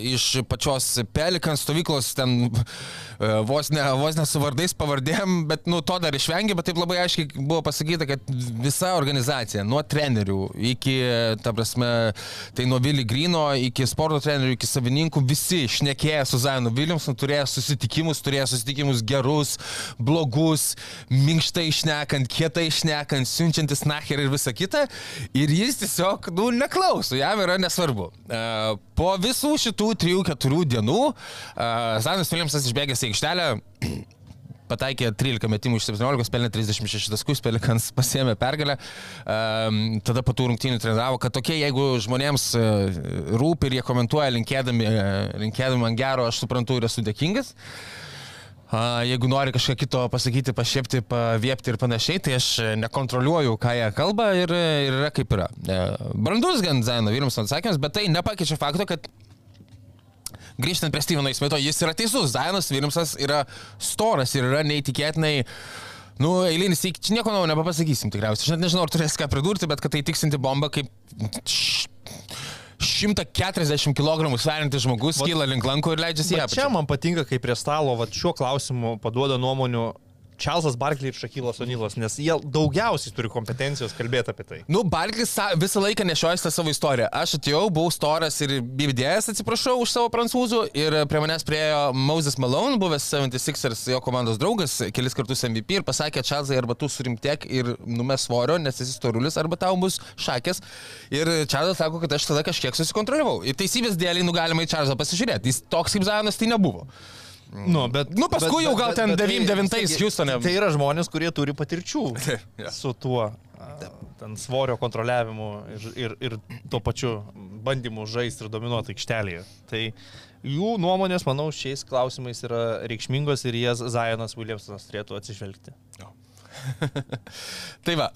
iš pačios Pelikan stovyklos, ten vos ne, vos ne su vardais, pavardėm, bet nu, to dar išvengė, bet taip labai aiškiai buvo pasakyta, kad visa organizacija, nuo trenerių iki, ta prasme, tai nuo Vili Grino iki sporto trenerių, iki savininkų, visi šnekėjo su Zainu Williamsonu, turėjo susitikimus, turėjo susitikimus gerus, blogus, minkštai išnekant, kietai išnekant, siunčiantis nacher ir visa kita. Ir jis tiesiog, nu, neklauso, jam yra nesvarbu. Po visų šitų 3-4 dienų Zainas Williamsas išbėgęs į aikštelę pataikė 13 metimų iš 17, pelnė 36 taškus, Pelikans pasėmė pergalę. Um, tada po tų rungtynių treniravo, kad tokie, jeigu žmonėms rūpi ir jie komentuoja linkėdami, linkėdami man gero, aš suprantu ir esu dėkingas. Uh, jeigu nori kažką kito pasakyti, pašiepti, paviepti ir panašiai, tai aš nekontroliuoju, ką jie kalba ir, ir yra kaip yra. Uh, brandus gan Zaino Vilnius atsakymas, bet tai nepakeičia fakto, kad grįžtant prie Steveno Įsmito, jis yra teisus. Zainas Williamsas yra storas ir yra neįtikėtinai Nu, eilinis, čia nieko naujo nepasakysim tikriausiai. Aš net nežinau, ar turės ką pridurti, bet kad tai tiksinti bomba kaip 140 kg sveriantis žmogus kyla link lanko ir leidžiasi į ją. Čia man patinka, kai prie stalo va, šiuo klausimu paduoda nuomonių Čarlzas Barkley ir Šakylas Onylas, nes jie daugiausiai turi kompetencijos kalbėti apie tai. Nu, Barkley visą laiką nešiojasi tą savo istoriją. Aš atėjau, buvau storas ir BBDS, atsiprašau už savo prancūzų, ir prie manęs priejo Moses Malone, buvęs 76ers jo komandos draugas, kelis kartus MVP ir pasakė, Čarlzai, arba tu surimtiek ir numes svorio, nes esi storulis, arba tau bus šakės. Ir Čarlzas sako, kad aš tada kažkiek susikontroliavau. Ir teisybės dėlį, nu galima į Čarlzą pasižiūrėti. Jis toks kaip Zajonas tai nebuvo. Nu, bet, nu, paskui bet, jau gal bet, ten bet, 99-ais Houstone. Tai yra žmonės, kurie turi patirčių ja. su tuo ten svorio kontroliavimu ir, ir, ir tuo pačiu bandymu žaisti ir dominuoti aikštelėje. Tai jų nuomonės, manau, šiais klausimais yra reikšmingos ir jas Zajonas Williamsonas turėtų atsižvelgti. Jo. tai va,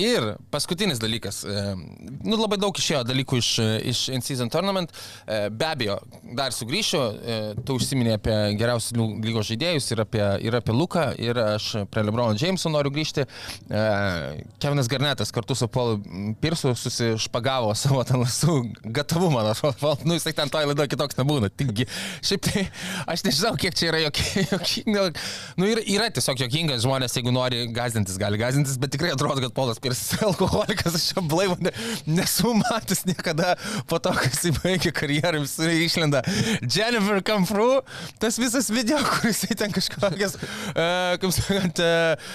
ir paskutinis dalykas. Uh, nu, labai daug išėjo dalykų iš, iš In-Season Tournament. Uh, be abejo, dar sugrįšiu. Uh, tu užsiminė apie geriausius lygos žaidėjus ir apie, ir apie Luką. Ir aš prie Lebrono Jameso noriu grįžti. Kevinas Garnetas kartu su Paul Pirsu susišpagavo savo ten su gatavumą. Nu, jisai ten toje laidoje kitoks nebūna. Taigi, šiaip tai aš nežinau, kiek čia yra jokinga. Nu, yra, yra tiesiog jokingas žmonės, jeigu nori gazdintis, gali gazdintis, bet tikrai atrodo, kad Polas Pirsas alkoholikas, aš čia blaivų ne, nesu matęs niekada po to, kai jis baigė karjerą, visur išlenda Jennifer Through, tas visas video, kuris ten kažkokias, uh, kaip sakant, uh,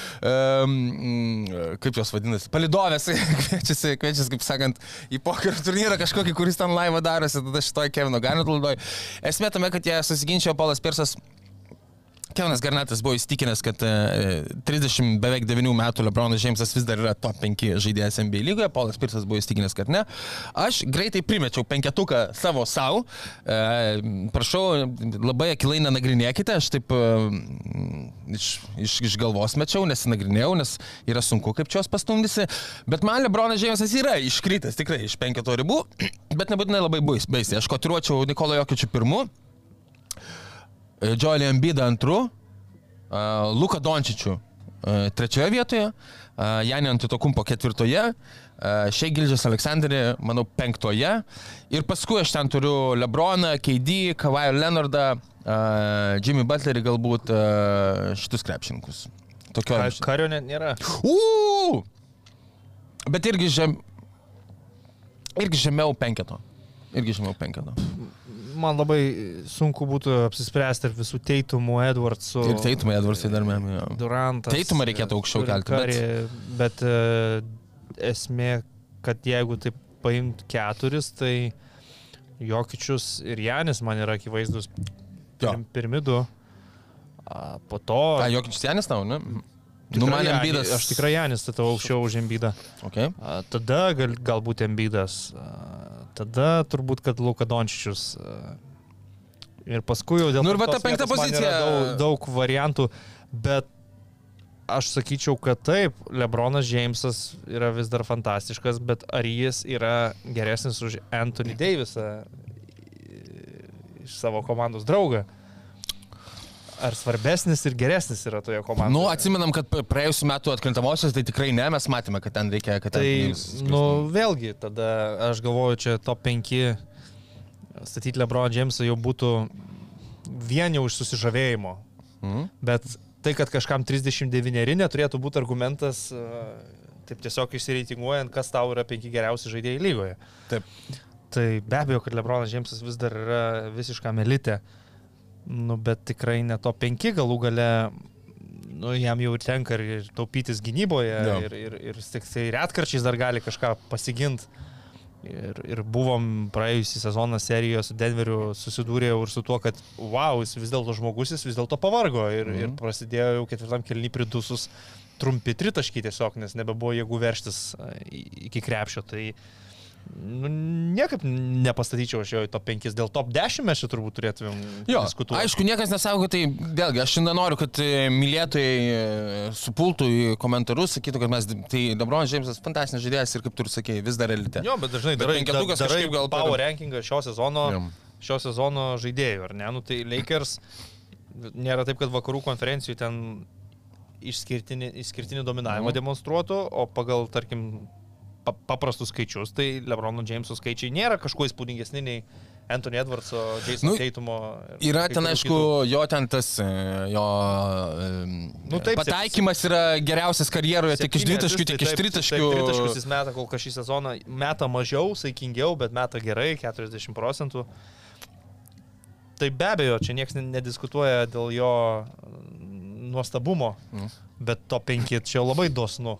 um, kaip jos vadinasi, palidovės, kviečiasi, kviečiasi, kaip sakant, į pokerio turnyrą kažkokį, kuris ten laivą darosi, tada šitoj Kevino Garnet laidoj. Esmė tame, kad jie susiginčio Polas Pirsas Kevinas Garnetas buvo įstikinęs, kad 30 e, beveik 9 metų Lebronas Džeimsas vis dar yra top 5 žaidėjas NBA lygoje, Paulas Pirsas buvo įstikinęs, kad ne. Aš greitai primečiau penketuką savo savo. E, prašau, labai akilai nenagrinėkite, aš taip e, iš, iš, iš galvos mečiau, nesinagrinėjau, nes yra sunku kaip čios pastumdysi. Bet man Lebronas Džeimsas yra iškritęs tikrai iš penketo ribų, bet nebūtinai labai baisiai. Aš kotiruočiau Nikolo Jokičių pirmu. Joelį Ambidą antru, Luką Dončičių e, trečioje vietoje, e, Janė Antitokumpo ketvirtoje, e, Šei Gildžias Aleksandrė, manau, penktoje. Ir paskui aš ten turiu Lebroną, KD, Kavajo Leonardą, e, Jimmy Butlerį galbūt e, šitus krepšininkus. Tokio. Kario net nėra. Uuu! Bet irgi, žem... irgi žemiau penketo. Irgi žemiau penketo. Man labai sunku būtų apsispręsti tarp visų Teitumų, Edwardsų. Ir Teitumai Edvarsai dar mėmė. Durantas. Teitumą reikėtų aukščiau kelti, bet- Bet, bet e, esmė, kad jeigu taip paimt keturis, tai Jokičius ir Janis man yra akivaizdus pirmi du. Po to... A, jokičius Janis tau, ne? Tikrai Nu, man ambydas. Aš tikrai Janis statau aukščiau už Embydą. Okay. A, Tada gal, galbūt Embydas. a, Tada turbūt, kad Luka Dončičius. Ir paskui jau dėl Nu ir va ta penkta pozicija. Daug, daug variantų, bet aš sakyčiau, kad taip, Lebronas Džeimsas yra vis dar fantastiškas, bet ar jis yra geresnis už Anthony Davisą iš savo komandos draugą? Ar svarbesnis ir geresnis yra toje komandoje? Nu, atsimenam, kad praėjusiu metu atkrintamosios, tai tikrai ne, mes matėme, kad ten reikia, kad ten... Tai, nu, vėlgi, tada aš galvoju, čia top 5 statyti Lebron Jamesą jau būtų vien jau iš susižavėjimo. Mhm. Bet tai, kad kažkam 39 neturėtų būti argumentas, e, taip tiesiog išsireitinguojant, kas tau yra penki geriausi žaidėjai lygoje. Taip. Tai be abejo, kad Lebronas Jamesas vis dar yra visiškam elite. Nu, bet tikrai ne to penki galų gale, nu, jam jau tenka ir ir taupytis gynyboje, Jo. ir, ir, ir tik tai retkarčiais dar gali kažką pasiginti. Ir, ir buvom praėjusį sezoną serijoje su Denveriu susidūrė ir su tuo, kad wow, jis vis dėlto žmogus, jis vis dėlto pavargo. Ir, mm. ir prasidėjo jau ketvirtam kelny pridusus trumpi tritaškiai tiesiog, nes nebebuvo jėgų verštis į- iki krepšio. Tai nu, niekaip nepastatyčiau aš jo į top 5. Dėl top 10 mes čia turbūt turėtumėm Jo, diskutuoti. aišku, niekas nesako, tai, vėlgi, aš šiandien noriu, kad e, mylėtojai e, supultų į komentarus, sakytų, kad mes, tai Lebron Jamesas fantastinis žaidėjas ir kaip tu ir sakėjai, vis dar elite. Jo, bet dažnai Bet darai, penketukas darai kažkaip gal power per- rankingą šio sezono, Jo. šio sezono žaidėjų, ar ne? Nu, tai Lakers nėra taip, kad vakarų konferencijų ten išskirtinį, išskirtinį dominavimą Mhm. demonstruotų, o pagal, tarkim, paprastus skaičius, tai Lebrono Jameso skaičiai nėra kažkuo įspūdingesni nei Anthony Edwardso, Jason Nu, Taitumo. ir Yra ten, aišku, kitų. jo ten tas, e, jo Nu, taip, pataikymas yra geriausias karjeroje, tiek iš dvitaškių, tiek iš tritaškių. Tritaškius jis meta kol kas šį sezoną, meta mažiau, saikingiau, bet meta gerai, 40 procentų. Tai be abejo, čia niekas ne- nediskutuoja dėl jo mm, nuostabumo, Mm. bet to 5 čia labai dosnu.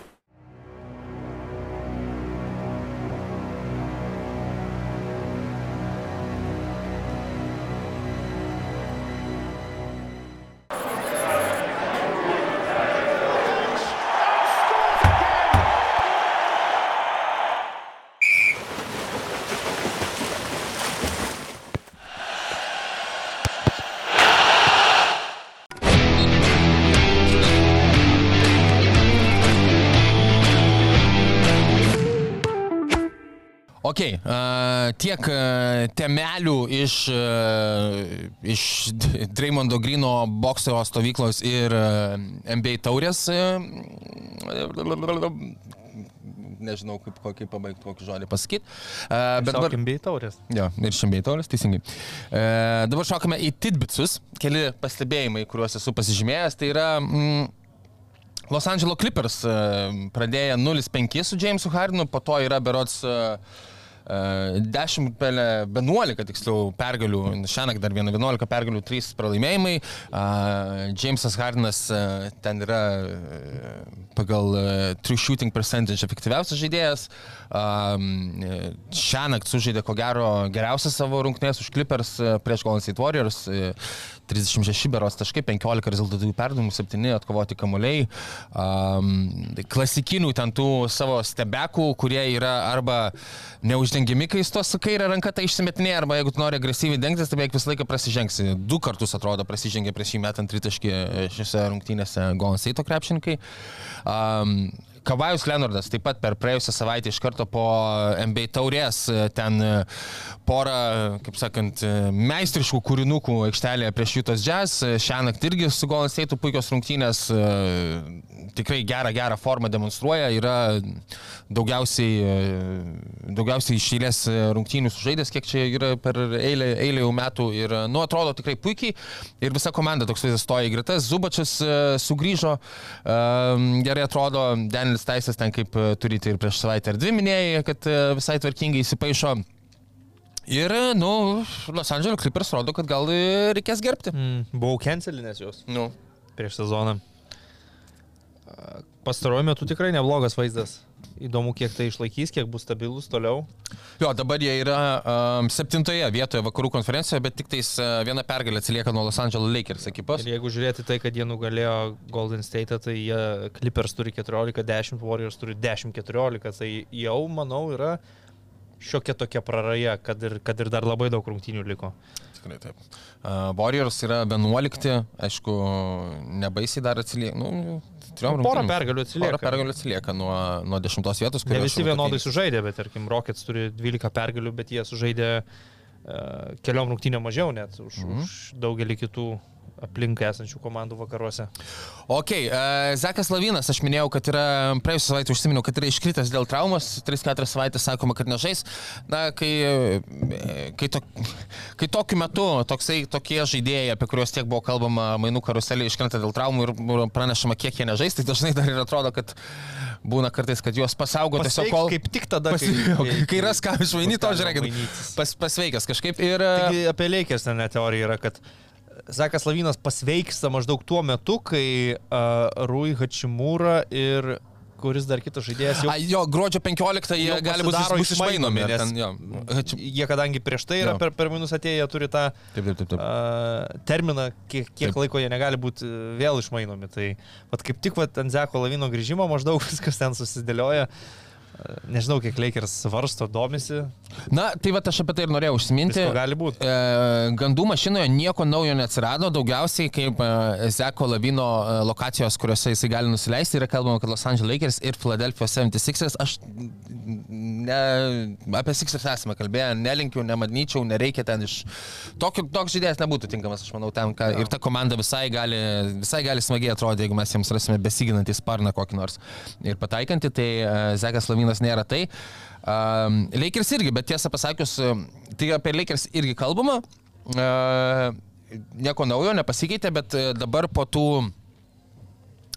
Ok, uh, tiek uh, temelių iš, uh, iš Dreymondo Grino bokso stovyklos ir uh, NBA taurės. Uh, nežinau, kaip kokį pabaigti, kokį žodį pasakyti. Uh, bet dabar... Sakykim, bei taurės. Jo, ir šiandien tauras, teisingai. E, dabar šokame į Tidbitsus. Keli pastebėjimai, kuriuos esu pasižymėjęs. Tai yra mm, Los Angeles Clippers pradėję 0-5 su Jamesu Hardinu, po to yra berots e, 10, pelė 11 tiksliau pergalių, šiandien dar viena 11 pergalių, 3 pralaimėjimai. E, Jamesas Hardinas e, ten yra e, pagal e, true shooting percentage efektyviausias žaidėjas. Šią naktį sužaidė ko gero geriausias savo rungtynės už Clippers e, prieš Golden State Warriors. E, 36 beros taškai, 15 rezultatyvių perdavimų, 7 atkovoti kamuoliai. Um, klasikinių ten tų savo stebekų, kurie yra arba neuždengiami, kai su to su kairė ranka tai išsimetinė, arba jeigu nori agresyviai dengtis, tai beveik visą laiką prasižengsi. Du kartus atrodo prasižengė prieš jį metant tritaškį šiose rungtynėse Golden State krepšininkai. Um, Kavajus Leonardas taip pat per praėjusią savaitę iš karto po NBA taurės e, ten e, porą, kaip sakant, e, meistriškų kūrinukų aikštelėje prieš Jutos Jazz. Šią naktį irgi su Golden State puikios rungtynės, tikrai gerą, gerą formą demonstruoja, yra daugiausiai, daugiausiai išėlės rungtynių sužaidęs, kiek čia yra per eilę, eilę jau metų. Ir, nu, atrodo tikrai puikiai. Ir visa komanda toks vaizdas stoja į gretas. Zubačius sugrįžo, gerai atrodo, Daniel Danilis Taisas ten kaip e, turite ir prieš savaitę ar dvi minėjai, kad e, visai tvarkingai įsipaišo. Ir, nu, Los Angeles Clippers rodo, kad gal reikės gerbti. Mm, buvau cancelinės jos. Nu. Prieš sezoną. Pastaruoju metu tikrai neblogas vaizdas. Įdomu, kiek tai išlaikys, kiek bus stabilus toliau. Jo, dabar jie yra um, septintoje vietoje vakarų konferencijoje, bet tik tais uh, viena pergalė atsilieka nuo Los Angeles Lakers ekipos. Ir jeigu žiūrėti tai, kad jie nugalėjo Golden State, tai jie Clippers turi 14-10, Warriors turi 10-14, tai jau, manau, yra šiokia tokia praraja, kad ir, kad ir dar labai daug rungtynių liko. Tikrai taip. Uh, Warriors yra 11, aišku, nebaisiai dar atsilieka. Nu, Trijom porą pergalių atsilieka. Porą pergalių atsilieka nuo, nuo dešimtos vietos. Ne visi vienodai sužaidė, bet tarkim, Rockets turi 12 pergalių, bet jie sužaidė uh, keliom rungtynėm mažiau net už, mm -hmm. už daugelį kitų aplinkai esančių komandų vakaruose. Ok, uh, Zekas Lavinas, aš minėjau, kad yra praėjusią savaitę užsiminiau, kad yra iškritęs dėl traumos, 3-4 savaitės sakoma, kad nežais. Na, kai, kai, to, kai tokiu metu toksai, tokie žaidėjai, apie kuriuos tiek buvo kalbama mainų karuselį, iškrenta dėl traumų ir pranešama, kiek jie nežais, tai dažnai dar ir atrodo, kad būna kartais, kad juos pasaugo tiesiog kol... Kaip tik tada, pas, kai, kai ras ką išvainyti, to žiūrėkit, pas, pasveikęs kažkaip. Ir... Taigi, apie Leikės ten teorija yra, kad Zakas Lavinas pasveiksta maždaug tuo metu, kai uh, Rui Hačimūra ir kuris dar kitas žaidėjas jau... A, jo, gruodžio 15 jie gali būti bus išmainomi. Nes ten, jo. Jie, kadangi prieš tai yra jo. per, per minus atėję, turi tą taip, taip, taip, taip. Uh, terminą, kiek, kiek taip. laiko jie negali būti vėl išmainomi. Tai vat, kaip tik vat, ant Zeko Lavino grįžimo maždaug viskas ten susidėlioja. Uh, Nežinau, kiek Lakers svarsto, domisi. Na, tai va aš apie tai ir norėjau užsiminti. Visko gali būti. E, gandų mašinoje nieko naujo neatsirado, daugiausiai kaip e, Zeko Lavino e, lokacijos, kuriuose jisai gali nusileisti, yra kalbama, kad Los Angeles Lakers ir Philadelphia 76ers. Aš ne, apie Sixers esame kalbėję, nelinkiu, nemadnyčiau, nereikia ten iš... Tokio, toks žaidėjas nebūtų tinkamas, aš manau, ten, ką, ir ta komanda visai gali, visai gali smagiai atrodyti, jeigu mes jiems rasime besiginantį sparną kokį nors ir pataikantį, tai uh, Zekas Lavinas Bruklinas nėra tai. Um, Lakers irgi, bet tiesą pasakius, tai apie Lakers irgi kalbama. Uh, nieko naujo nepasikeitė, bet dabar po tų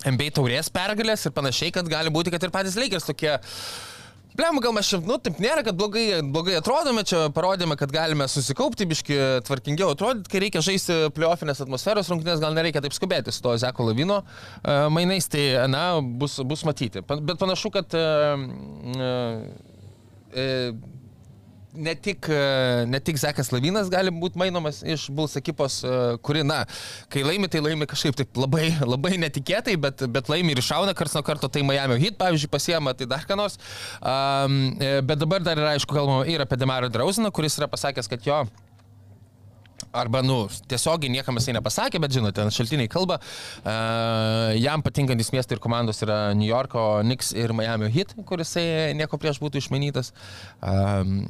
MBA taurės pergalės ir panašiai, kad gali būti, kad ir patys Lakers tokie Blem, gal mes čia, nu, taip nėra, kad blogai, blogai atrodome, čia parodėme, kad galime susikaupti, biški tvarkingiau atrodyti, kai reikia žaisti pliofinės atmosferos rungtynės, gal nereikia taip skubėti su to Zeko Lavino uh, mainais, tai, na, bus, bus matyti. Bet panašu, kad uh, uh, ne tik, e, ne tik Zekas Lavinas gali būti mainomas iš Bulls ekipos, e, kuri, na, kai laimi, tai laimi kažkaip taip labai, labai netikėtai, bet, bet laimi ir iššauna kars nuo karto, tai Miami hit, pavyzdžiui, pasiema, tai dar ką nors. Um, bet dabar dar yra, aišku, kalbama ir apie Demarą Drauziną, kuris yra pasakęs, kad jo arba, nu, tiesiogiai niekam jisai nepasakė, bet žinote, šaltiniai kalba, uh, jam patinkantis miestai ir komandos yra New Yorko Knicks ir Miami Heat, kuris nieko prieš būtų išmanytas. Um,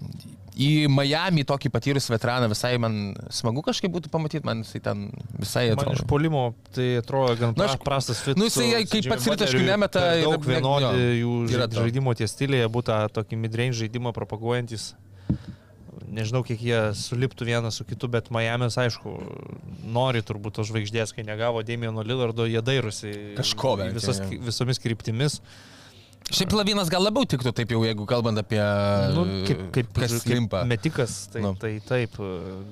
į Miami tokį patyrusį veteraną visai man smagu kažkaip būtų pamatyti, man jisai ten visai atrodo. Man iš polimo tai atrodo gan Na, aš, prastas fit. Nu, jisai kaip pats ritaškų nemeta. Daug vienodi jų žaidimo tie stiliai, būtų tokį midrange žaidimą propaguojantis nežinau, kiek jie suliptų vienas su kitu, bet Miami's, aišku, nori turbūt tos žvaigždės, kai negavo Damieno Lillardo, jie dairusi kažko visas, visomis kryptimis. Šiaip lavinas gal labiau tiktų taip jau, jeigu kalbant apie... Nu, kaip, kaip, kas limpa. Metikas, tai, nu. tai taip,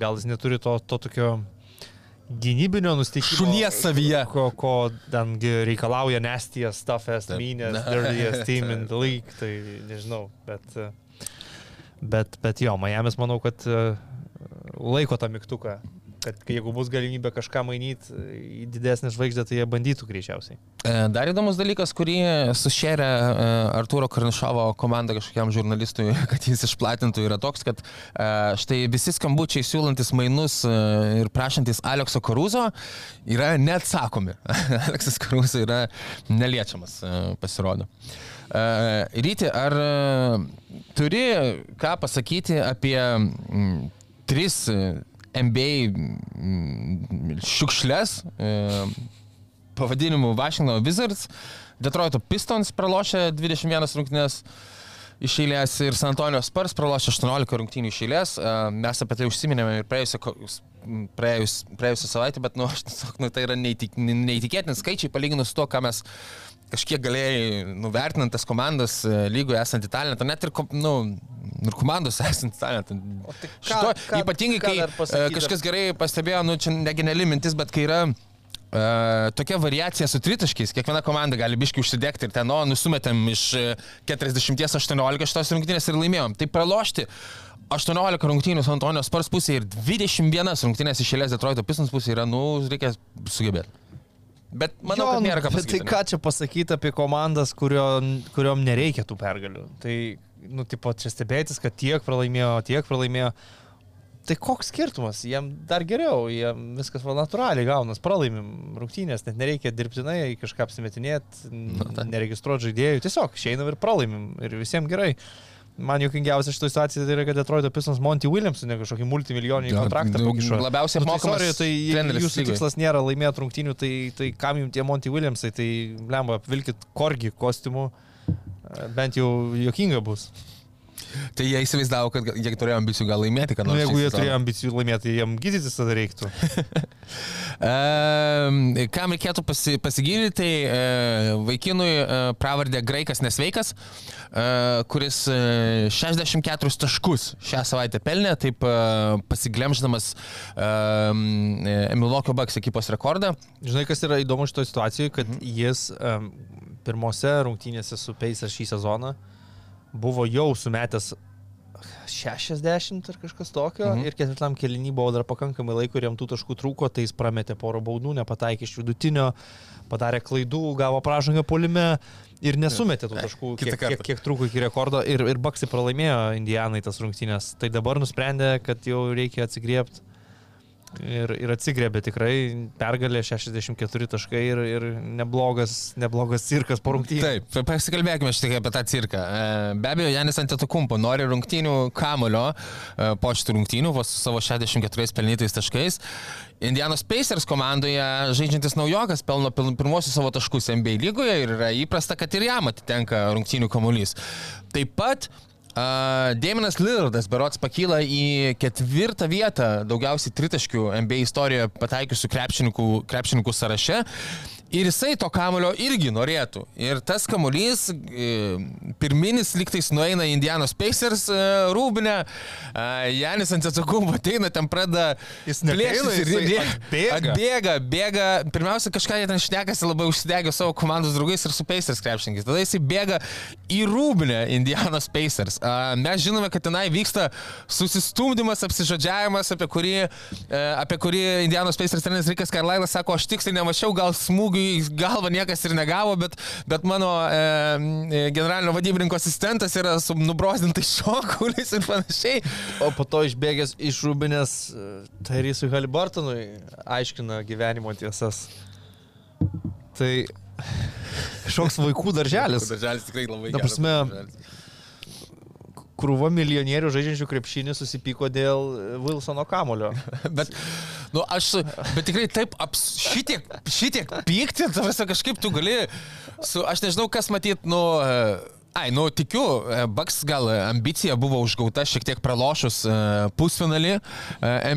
gal jis neturi to, to tokio gynybinio nusteikimo. Šunies savyje. Ko, ko ten reikalauja nestijas, toughest, meanest, dirtiest team in the league, tai nežinau, bet... Uh, Bet, bet jo, Miami's manau, kad e, laiko tą mygtuką. Kad jeigu bus galimybė kažką mainyti į didesnę žvaigždę, tai jie bandytų greičiausiai. E, Dar įdomus dalykas, kurį sušėrė e, Arturo Karnišovo komanda kažkokiam žurnalistui, kad jis išplatintų, yra toks, kad e, štai visi skambučiai siūlantis mainus ir prašantis Alekso Karuzo yra neatsakomi. Aleksas Karuzo yra neliečiamas, pasirodo. Ryti, ar turi ką pasakyti apie tris NBA šiukšlės? Pavadinimu Washington Wizards, Detroito Pistons pralošė 21 rungtynės iš eilės ir San Antonijos Spurs pralošė 18 rungtynių iš eilės. Mes apie tai užsiminėme ir praėjusią, praėjus, praėjusią savaitę, bet nu, nu, tai yra neįtik, neįtikėtini skaičiai palyginus su to, ką mes kažkiek galėjai nuvertinant tas komandas e, lygoje esantį talentą, net ir, nu, ir komandos esantį talentą. tai ką- Šito, ką- ypatingai, ką kai e, kažkas gerai pastebėjo, nu, čia negeneli mintis, bet kai yra Uh, tokia variacija su tritaškiais, kiekviena komanda gali biški užsidegti ir ten, o, nusumetėm iš e, 40-18 šitos rungtynės ir laimėjom. Tai pralošti 18 rungtynių su Antonijos Spars pusėje ir 21 rungtynės iš eilės Detroito Pistons pusėje yra, nu, reikia sugebėti. Bet manau, Jo, kad nėra ką nu, pasakyti. Tai ką čia pasakyti apie komandas, kurio, kuriuom nereikia tų pergalių. Tai, nu, tipo, čia stebėtis, kad tiek pralaimėjo, tiek pralaimėjo. Tai koks skirtumas, jiem dar geriau, jiem viskas va natūraliai gaunas, pralaimim rungtynės, net nereikia dirbtinai kažką apsimetinėti, Nu, tai. neregistruoti žaidėjų, tiesiog išeinam ir pralaimim ir visiems gerai. Man juokingiausia šitoje situacijoje tai yra, kad Detroito Pistons Monty Williams ne kažkokį multimilijoninį Jo, kontraktą nu, pakišo. labiausiai Nu, tai apmokamas sorry, tai jeigu treneris jūsų tikslas nėra laimėti rungtynių, tai, tai kam jums tie Monty Williamsai, tai lemba, apvilkit korgi kostiumų, e, bent jau jokinga bus. Tai jie įsivaizdavo, kad jie turėjo ambicijų gal laimėti, kad Na, nors. nu, jeigu jie turėjo ambicijų laimėti, tai jiem gydytis tada reiktų. Ehm, Kam reikėtų pasi, pasigirti, tai e, vaikinui e, pravardė Graikas Nesveikas, e, kuris e, 64 taškus šią savaitę pelnė, taip e, pasiglemždamas e, Milwaukee Bucks ekipos rekordą. Žinai, kas yra įdomu šitoje situacijoje, kad jis um, pirmose rungtynėse su Pacers šį sezoną buvo jau sumetęs 60 ar kažkas tokio Mhm. ir ketvirtam kelinį buvo dar pakankamai laiko ir jam tų taškų trūko, tai jis prametė porą baudų, nepataikė iš vidutinio, padarė klaidų, gavo pražangą polime ir nesumetė tų taškų, kiek, kiek, kiek trūko iki rekordo ir, ir Baksai pralaimėjo Indijanai tas rungtynės. Tai dabar nusprendė, kad jau reikia atsigriepti Ir, ir atsigrebė tikrai pergalė 64 taškai ir, ir neblogas, neblogas cirkas po rungtynių. Taip, pa- pasikalbėkime šiek tiek apie tą cirką. E, Be abejo, Janis Antetokumpo nori rungtynių kamulio e, po šitų rungtynių, vos su savo 64 pelnytais taškais. Indianos Pacers komandoje žaidžiantis naujokas pelno pirmosius savo taškus NBA lygoje ir yra įprasta, kad ir jam atitenka rungtynių kamuolys. Taip pat Uh, Daminas Lillardas berots pakyla į ketvirtą vietą daugiausiai tritaškių NBA istorijoje pataikiusių krepšininkų, krepšininkų sąraše. Ir jisai to kamulio irgi norėtų. Ir tas kamuolys, e, pirminis liktais nueina į Indianos Pacers e, rūbinę, e, Janis ant atsakumų ateina, ten pradeda Jis plėštis ir bėga. atbėga. Bėga. Pirmiausia, kažką jie ten šnekasi, labai užsidegė savo komandos draugais ir su Pacers krepšininkais. Tada jisai bėga į rūbinę Indianos Pacers. Mes žinome, kad tenai vyksta susistumdymas, apsižodžiavimas, apie kurį, apie kurį Indianos Pacers treneris Rikas Karlailas sako, aš tiksliai nemačiau, gal smūgių į galvą niekas ir negavo, bet, bet mano e, e, generalinio vadybininko asistentas yra su nubrozdintais šokuliais ir panašiai. O po to išbėgęs iš Rūbinės Tairysui Halibartonui aiškina gyvenimo tiesas. Tai šoks vaikų darželis. Darželis tikrai labai geras. Krūva milijonierių žaidžiančių krepšinį susipyko dėl Wilsono kamulio. Bet, nu, aš, bet tikrai taip, aps, šitiek, šitiek pykti, tavęs kažkaip tu gali, su, aš nežinau, kas matyt, nu, e, ai, nu, tikiu, e, Baks gal ambicija buvo užgauta šiek tiek pralošus e, pusfinalį e,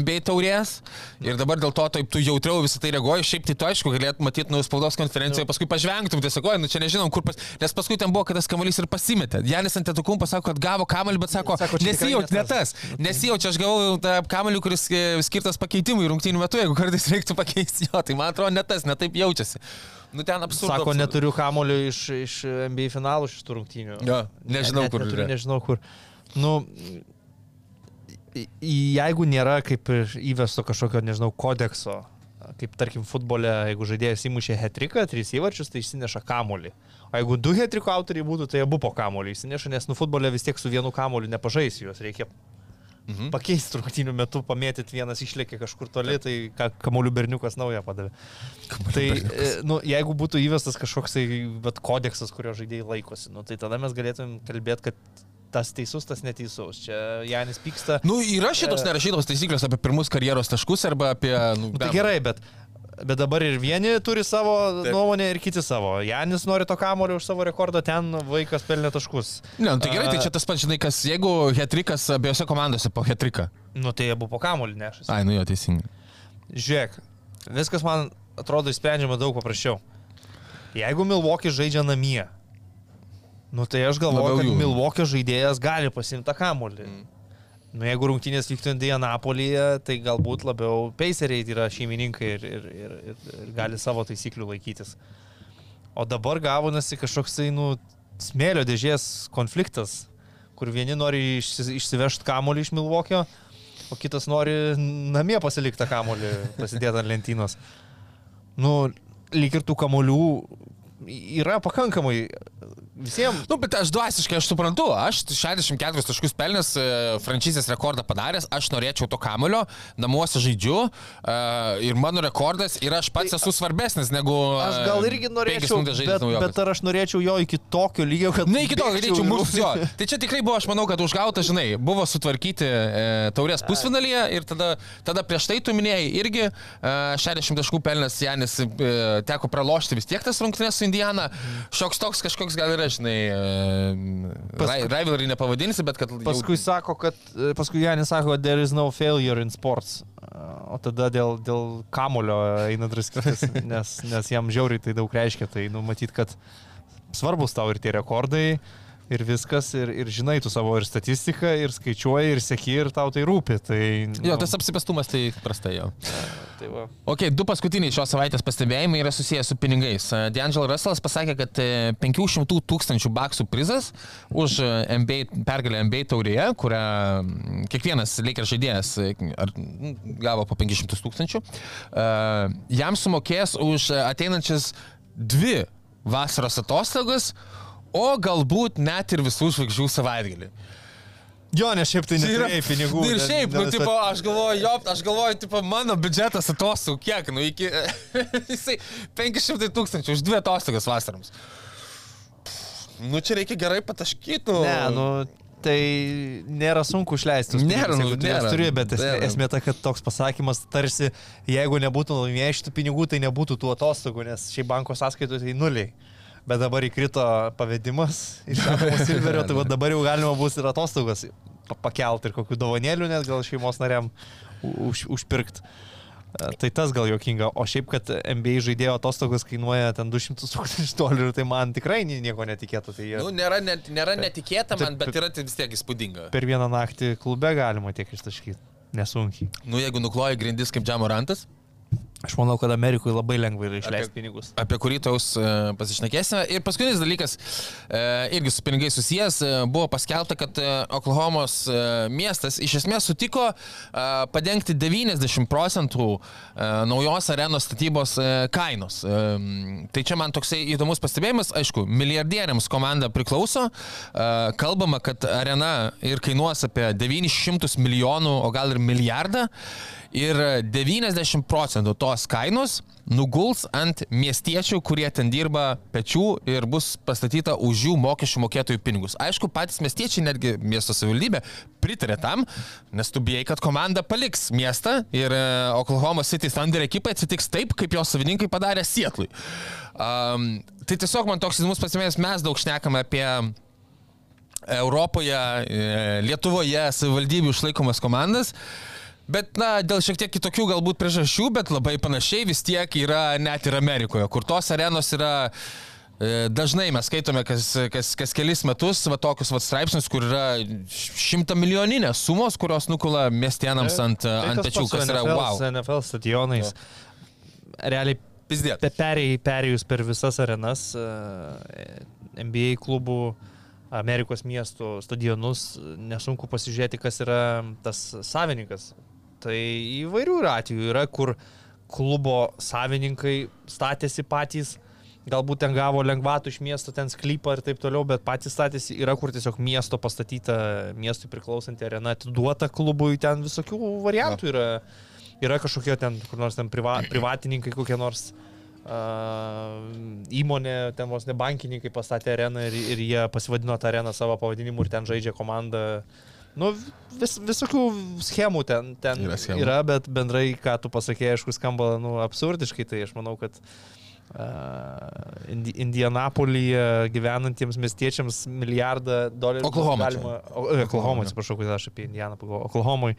NBA taurės ir dabar dėl to taip tu jautriau visą tai reaguoji, šiaip tai tu aišku galėtum matyti, nu, spaudos konferencijoje, paskui pažvengtum, tiesiog, nu, čia nežinom, kur pas, nes paskui ten buvo, kad tas kamuolys ir pasimetė. Janis ant atukum pasako, kad gavo kamuolį, bet sako, Sako, čia tikrai nesijauč, ne tas. Nesijaučiu, aš gavau tą kamelį, kuris skirtas pakeitimui rungtynių metu, jeigu kartais reiktų pakeisti jo, tai man atrodo ne tas, ne taip jaučiasi. Nu ten absurdas. Sako, neturiu kamulio iš, iš NBA finalų šitų rungtynių. Jo, nežinau, Net kur neturiu. Nežinau kur. Nu, jeigu nėra kaip įvesto kažkokio, nežinau, kodekso, kaip tarkim futbole, jeigu žaidėjas įmušė hetriką, trys įvarčius, tai išsineša kamolį. O jeigu du hetriko autoriai būtų, tai abu po kamolį išsineša, nes nu futbole vis tiek su vienu kamoliu nepažais juos, reikia mhm. pakeisti rungtynių metu, pamėtyti vienas išlėkė kažkur toli, tai ką kamolių berniukas naują padavė. Tai, e, nu, jeigu būtų įvestas kažkoks tai, bet kodeksas, kurio žaidėjai laikosi, nu, tai tada mes galėtumėm kalbėti, kad tas teisus, tas neteisus. Čia Janis pyksta. Nu, yra šitos E. nerašytos taisyklės apie pirmus karjeros taškus arba apie... Nu, Nu, tai gerai, bet, bet dabar ir vieni turi savo Taip. Nuomonę, ir kiti savo. Janis nori to kamulio už savo rekordą, ten vaikas pelnė taškus. Ne, nu, tai gerai, tai čia tas pats, žinai, kas, jeigu hetrikas abiejose komandose po hetriką. Nu tai abu po kamulį nešasi. Ai, nu jo, teisingai. Žiūrėk, viskas man atrodo išsprendžiama daug paprasčiau. Jeigu Milwaukee žaidžia namie, nu tai aš galvoju, kad. Milwaukee žaidėjas gali pasimti tą kamulį. Mm. Nu, jeigu rungtynės vyktų Indianapolyje, tai galbūt labiau Paceriai yra šeimininkai ir, ir, ir, ir, ir gali savo taisyklių laikytis. O dabar gavonasi kažkoks tai, nu, smėlio dėžės konfliktas, kur vieni nori išsi- išsivežti kamolį iš Milvokio, o kitas nori namie pasilikti tą kamolį, pasidėti ant lentynos. Nu, lyg ir tų kamolių yra pakankamai visiems. Nu, bet aš dvasiškai, aš suprantu, aš 64 taškus pelnęs, e, franšizės rekordą padaręs, aš norėčiau to kamulio, namuose žaidžiu e, ir mano rekordas ir aš pats esu svarbesnis negu... Aš e, gal irgi norėčiau, bet, naujokas. bet ar aš norėčiau jo iki tokio lygio, kad... Na, iki to bėgčiau galėčiau ir mūsų jo. rungtynes? Tai čia tikrai buvo, aš manau, kad užgauta, žinai, buvo sutvarkyti e, taurės pusfinalyje ir tada, tada prieš tai tu minėjai irgi e, 60 taškų pelnęs Janis e, teko pralošti vis tiek tas rungtynės su Indiana. Šioks toks kažkoks gal yra, žinai, e, Paskui- ri- rivalry nepavadinsi, bet kad... jau- Paskui sako, kad, paskui Janis sako, there is no failure in sports. O tada dėl, dėl kamulio eina draskytis, nes, nes jam žiauriai tai daug reiškia. Tai numatyt, kad svarbus tau ir tie rekordai, ir viskas, ir, ir žinai tu savo ir statistiką, ir skaičiuoji, ir seki, ir tau tai rūpi. Tai, Jo, tas apsipestumas tai prastai jau. tai va. Ok, du paskutiniai šios savaitės pastebėjimai yra susijęs su pinigais. E, D'Angelo Russellas pasakė, kad e, 500 tūkstančių baksų prizas už e, NBA, pergalę NBA taurėje, kurią kiekvienas Lakers žaidėjas e, mm, gavo po 500 tūkstančių, e, jam sumokės už e, ateinančias dvi vasaros atostogas, o galbūt net ir visų žvaigždžių savaitgalį. Jo, nes šiaip tai neturėjai pinigų. Ir nes- šiaip, nu, tipo, aš galvoju, jo, aš galvoju, tipo, mano biudžetas atostogų kiek, nu, iki... Jisai 500 tūkstančių už dvi atostogas vasarams. Nu, čia reikia gerai pataškyti, nu. Ne, nu, tai nėra sunku išleisti. Nėra, nu, nėra. Turi, bet esmė, Nėra. esmė ta, kad toks pasakymas tarsi, jeigu nebūtų laimėję šitų pinigų, tai nebūtų tų atostogų, nes šiaip banko sąskaitų tai nuliai. Bet dabar įkrito pavedimas iš Silverio, tai dabar jau galima bus ir atostogas pa- pakelt ir kokių dovanėlių net gal šeimos nariam už, užpirkti. Tai tas gal jokinga, o šiaip, kad NBA žaidėjo atostogos kainuoja ten 200 tūkstančių dolerių, tai man tikrai nie- nieko netikėta. Tai jie- Nu, nėra, net, nėra netikėta man, bet yra tai vis tiek įspūdinga. per vieną naktį klube galima tiek ištaškyti. Nesunkiai. Nu, jeigu nukloji grindis kaip Džamorantas, Aš manau, kad Amerikoje labai lengva yra išleisti Apie- pinigus. apie kurį taus uh, pasišnekėsime. Ir paskutinis dalykas, uh, irgi su pinigais susijęs, uh, buvo paskelbta, kad Oklahomos miestas iš esmės sutiko padengti 90 procentų naujos arenos statybos kainos. Tai čia man toksai įdomus pastebėjimas, aišku, milijardieriams komanda priklauso, kalbama, kad arena ir kainuos apie 900 milijonų, o gal ir milijardą. Ir 90 procentų tos kainos nuguls ant miestiečių, kurie ten dirba pečių ir bus pastatyta už jų mokesčių mokėtojų pinigus. Aišku, patys miestiečiai, netgi miesto savivaldybė, pritarė tam, nes tu bijai, kad komanda paliks miestą ir e, Oklahoma City Thunder ekipai atsitiks taip, kaip jos savininkai padarė Sietlui. Um, tai tiesiog man toks įdomus pasimėjimas, mes daug šnekame apie Europoje, e, Lietuvoje savivaldybių išlaikomas komandas. Bet, na, dėl šiek tiek kitokių galbūt priežasčių, bet labai panašiai vis tiek yra net ir Amerikoje, kur tos arenos yra e, Dažnai mes skaitome kas, kas, kas kelis metus va, tokius va, straipsnius, kur yra šimta milijoninės sumos, kurios nukula miestienams ant, Tai ant tas pečių, pats su kas yra NFL, wow. NFL stadionais. Realiai Pizdėt. pe- perėjai, perėjus per visas arenas, e, NBA klubų Amerikos miestų stadionus, nesunku pasižiūrėti, kas yra tas savininkas. Tai įvairių yra atvejų yra, kur klubo savininkai statėsi patys, galbūt ten gavo lengvatų iš miesto, ten sklypą ir taip toliau, bet patys statėsi, yra kur tiesiog miesto pastatyta, miestui priklausanti arena atiduota klubui, ten visokių variantų yra. Yra kažkokie ten, kur nors ten priva, privatininkai, kokie nors uh, įmonė, ten vos ne bankininkai pastatė areną ir, ir jie pasivadino tą areną savo pavadinimu ir ten žaidžia komanda. Nu, vis, visokių schemų ten, ten Yra schemų. yra, bet bendrai, ką tu pasakėjai, aišku, skamba nu, absurdiškai, tai aš manau, kad uh, Indi Indianapolyje gyvenantiems miestiečiams milijardą dolerių Oklahoma galima... E, Oklahoma, atsiprašau, kad aš apie Indianą pagalvoju. Oklahomai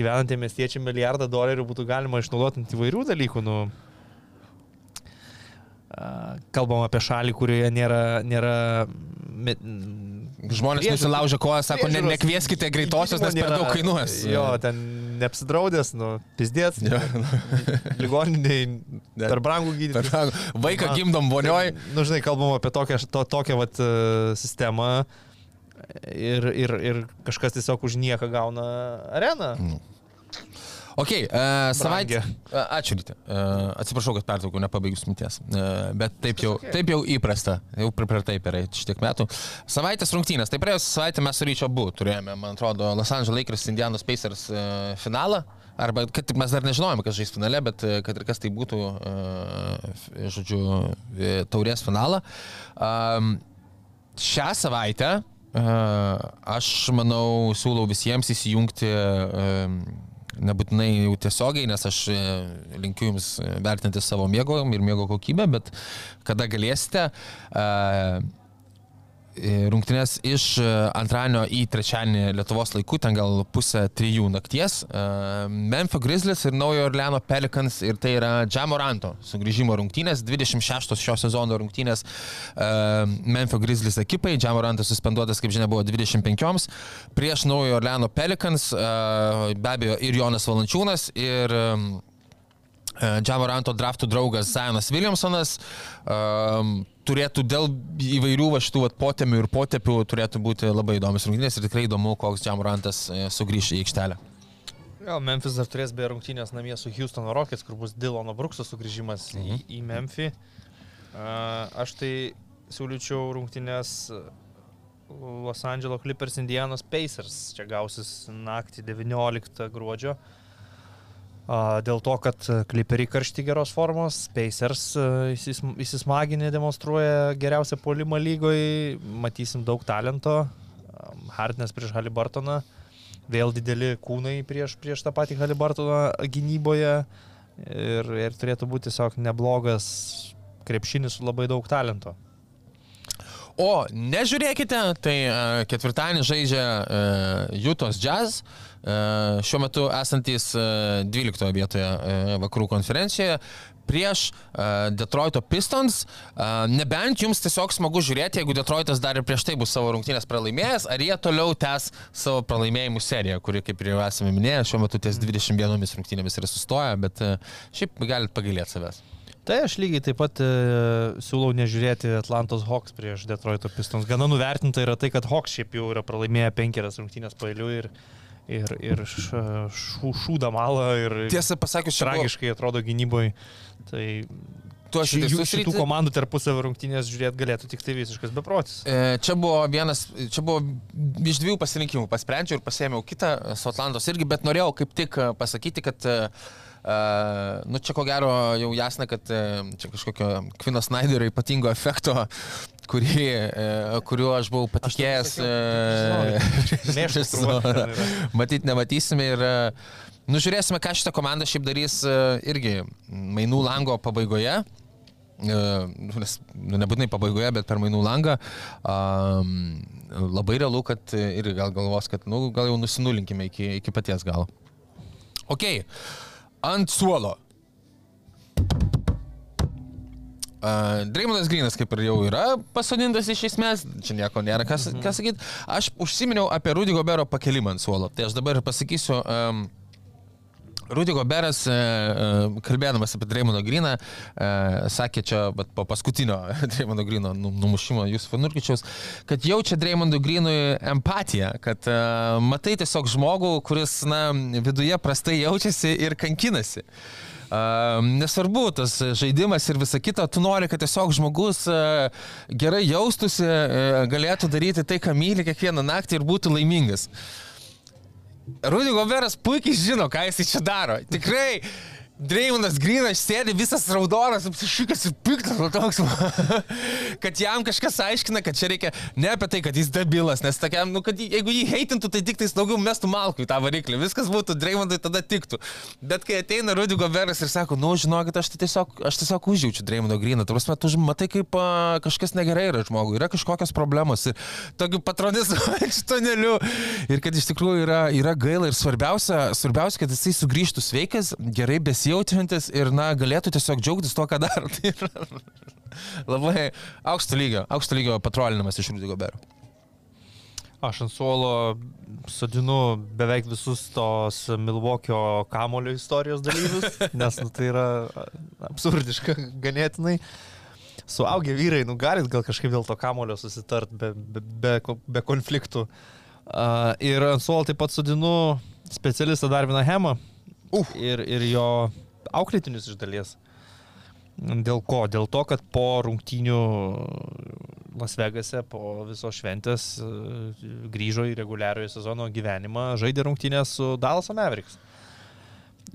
gyvenantiems miestiečiams milijardą dolerių būtų galima išnaudoti ant įvairių dalykų. Nu, a, kalbam apie šalį, kurioje nėra... nėra Žmonės priežiūros- nusilaužia koją, sako, ne, nekvieskite greitosios, nes per daug kainuos. Jo, ten neapsidraudęs, nu, pizdėt. Jo. Ligoniniai per brangų gydyti. Vaiką Na, gimdom vonioj. Nu, žinai, kalbam apie tokią, to, tokią vat, e, sistemą ir, ir, ir kažkas tiesiog už nieką gauna areną. Ok, uh, savaitė. Brangią. Uh, ačiū ryte. Uh, atsiprašau, kad pertraukiau, nepabaigus minties. Uh, bet taip jau, taip jau įprasta. Jau pripratai per šitiek metų. Savaitės rungtynės. Tai praėjusią savaitę mes su Ryčio abu turėjome, man atrodo, Los Angeles Lakers Indianos Pacers uh, finalą. Arba, kad mes dar nežinojome, kas žais finale, bet kad ir kas tai būtų, uh, žodžiu, taurės finalą. Um, šią savaitę uh, aš manau siūlau visiems įsijungti, uh, nebūtinai jau tiesiogiai, nes aš uh, linkiu jums uh, vertinti savo miego ir miego kokybę, bet kada galėsite. Uh, Rungtynės iš e, antradienio į trečiadienį Lietuvos laikų, ten gal pusę trijų nakties. E, Memphis Grizzlies ir Naujo Orleano Pelicans ir tai yra Jamoranto sugrįžimo rungtynės, 26 šio sezono rungtynės e, Memphis Grizzlies ekipai. Jamorantas suspenduotas, kaip žinia, buvo 25 prieš Naujo Orleano Pelicans, be abejo, ir Jonas Valančiūnas, ir Džamoranto draftų draugas Zionas Williamsonas um, turėtų dėl įvairių va šitų potemių ir potepių turėtų būti labai įdomus rungtynės ir tikrai įdomu, koks Džamorantas sugrįš į aikštelę. Jo, Memphis dar turės beje rungtynės namie su Houstono Rockets, kur bus Dilono Brukso sugrįžimas mhm. į, į Memphį. Uh, aš tai siūlyčiau rungtynės Los Angeles Clippers Indianos Pacers. Čia gausis naktį 19 gruodžio. Uh, dėl to, kad Clipperiai karšti geros formos, Pacers įsis, įsismaginė demonstruoja geriausią polimą lygoje, matysim daug talento. Hartness prieš Halibartoną vėl dideli kūnai prieš, prieš tą patį Halibartoną gynyboje ir, ir turėtų būti tiesiog neblogas krepšinis su labai daug talento. O nežiūrėkite, tai uh, ketvirtadienį žaidžia Jutos Jazz, uh, šiuo metu esantis uh, 12 vietoje uh, vakarų konferencijoje prieš Detroito Pistons. Nebent jums tiesiog smagu žiūrėti, jeigu Detroitas dar ir prieš tai bus savo rungtynės pralaimėjęs, ar jie toliau tęs savo pralaimėjimų seriją, kuri, kaip ir jau esame minėję, šiuo metu ties 21 rungtynėmis yra sustoję, bet šiaip galit pagailėti savęs. Tai aš lygiai taip pat e, siūlau nežiūrėti Atlantos Hawks prieš Detroito Pistons. Gana nuvertinta yra tai, kad Hawks šiaip jau yra pralaimėję penkerias rungtynės pailių ir, ir, ir š- š- šūdą malą ir Tiesą pasakius, tragiškai atrodo gynyboje. Tai Tu aš jų- šitų komandų tarpusavio rungtynės žiūrėti galėtų tik tai visiškas beprotis. E, Čia buvo vienas, čia buvo iš dviejų pasirinkimų. Pasprendžiau ir pasėmiau kitą e, su Atlantos irgi, bet norėjau kaip tik e, pasakyti, kad, uh, nu čia ko gero jau jasna, kad uh, čia kažkokio Kvino Snyderio ypatingo efekto, kurį, uh, kuriuo aš buvau patikėjęs. ten yra. Matyt, nematysime ir uh, nužiūrėsime, ką šitą komandą šiaip darys uh, irgi mainų lango pabaigoje. E, nes, nu, nebūtinai pabaigoje, bet per mainų langą. Um, labai realu, kad ir gal galvos, kad nu, gal jau nusinulinkime iki, iki paties galo. Ok, ant suolo. Uh, Dreymonas Grinas kaip ir jau yra pasodintas iš esmės, čia nieko nėra ką, ką sakyti. Aš užsiminiau apie Rudy Gobero pakelimą ant suolo. Tai aš dabar ir pasakysiu, um, Rudy Goberas, e, e, kalbėdamas apie Dreymono Griną, e, sakė čia po paskutinio Dreymono Grino nu- numušimo Jūsų Nurkičiaus, kad jaučia Dreymono Grinui empatiją, kad matai tiesiog žmogų, kuris na, viduje prastai jaučiasi ir kankinasi. Uh, nesvarbu, tas žaidimas ir visa kita, tu nori, kad tiesiog žmogus uh, gerai jaustųsi, uh, galėtų daryti tai, ką myli kiekvieną naktį ir būtų laimingas. Rudy Goberas puikiai žino, ką jis čia daro. Tikrai. Dreivonas Grinas sėdi visas raudonas, apsišykęs ir piktas, toks, kad jam kažkas aiškina, kad čia reikia ne apie tai, kad jis debilas, nes tokiam, nu, kad jeigu jį heitintų, tai tik tais daugiau mestų malkų į tą variklį, viskas būtų Dreivonui tada tiktų. Bet kai ateina Rudy Goberas ir sako, nu, žinokit, aš tai tiesiog, aš tiesiog užjaučiu Dreivono Griną, tu prasme, tu matai, kaip a, kažkas negerai yra žmogui, yra kažkokios problemos ir tokiu patronizuojančiu toneliu ir kad iš tikrųjų yra, yra gaila ir svarbiausia, svarbiausia, kad jisai sugrįžtų sveikas, gerai besijaučiantis ir, na, galėtų tiesiog džiaugtis tuo, ką daro. Tai yra labai aukšto lygio, aukšto lygio patrolinimas iš Rudy Gobero. Aš ant suolo sodinu beveik visus tos Milvokio kamulio istorijos dalyvius, nes nu, tai yra absurdiška ganėtinai. Suaugę vyrai, nu galit gal kažkaip dėl to kamulio susitart be, be, be, be konfliktų. Uh, ir ant suolo taip pat sodinu specialistą Darviną Hemą uh. ir, ir jo auklėtinius iš dalies. Dėl ko? Dėl to, kad po rungtynių Las Vegase, po visos šventės e, grįžo į reguliariojo sezono gyvenimą, žaidė rungtynės su Dallas Mavericks.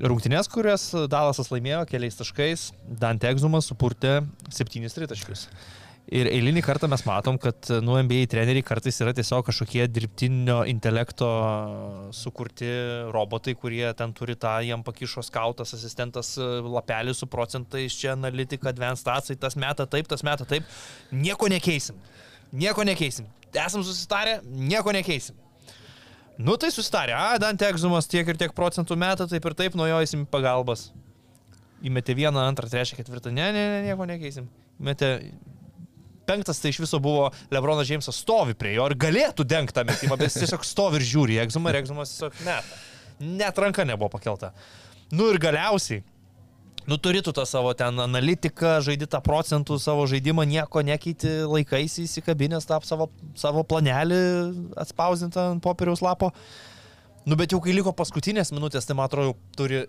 Rungtynės, kurias Dalasas laimėjo keliais taškais, Dante Egzumas supurtė 7 tritaškius. Ir eilinį kartą mes matom, kad nu NBA treneriai kartais yra tiesiog kažkokie dirbtinio intelekto sukurti robotai, kurie ten turi tą, jam pakišo skautas, asistentas lapelį su procentais, čia analitika, advanced statsai, tas meta taip, tas meta taip. Nieko nekeisim. Nieko nekeisim. Esam susitarę, nieko nekeisim. Nu tai susitarė, a, Dante Egzumas tiek ir tiek procentų meta, taip ir taip nuo jo įsim pagalbas. Įmetė vieną, antrą, trečią, ketvirtą, ne, ne, ne, nieko nekeisim. Įmetė penktas tai iš viso buvo Lebronas Džeimsas stovi prie jo ir galėtų dengti tą metimą, bet jis tiesiog stovi ir žiūri, egzumą ir egzumas tiesiog meta. Net ranka nebuvo pakelta. Nu ir galiausiai, nu turėtų tą savo ten analitiką, žaidži tą procentų savo žaidimą, nieko nekeiti laikais įsikabinės tą savo, savo planelį atspausdintą ant popieriaus lapo. Nu bet jau kai liko paskutinės minutės, tai man atrodo, turi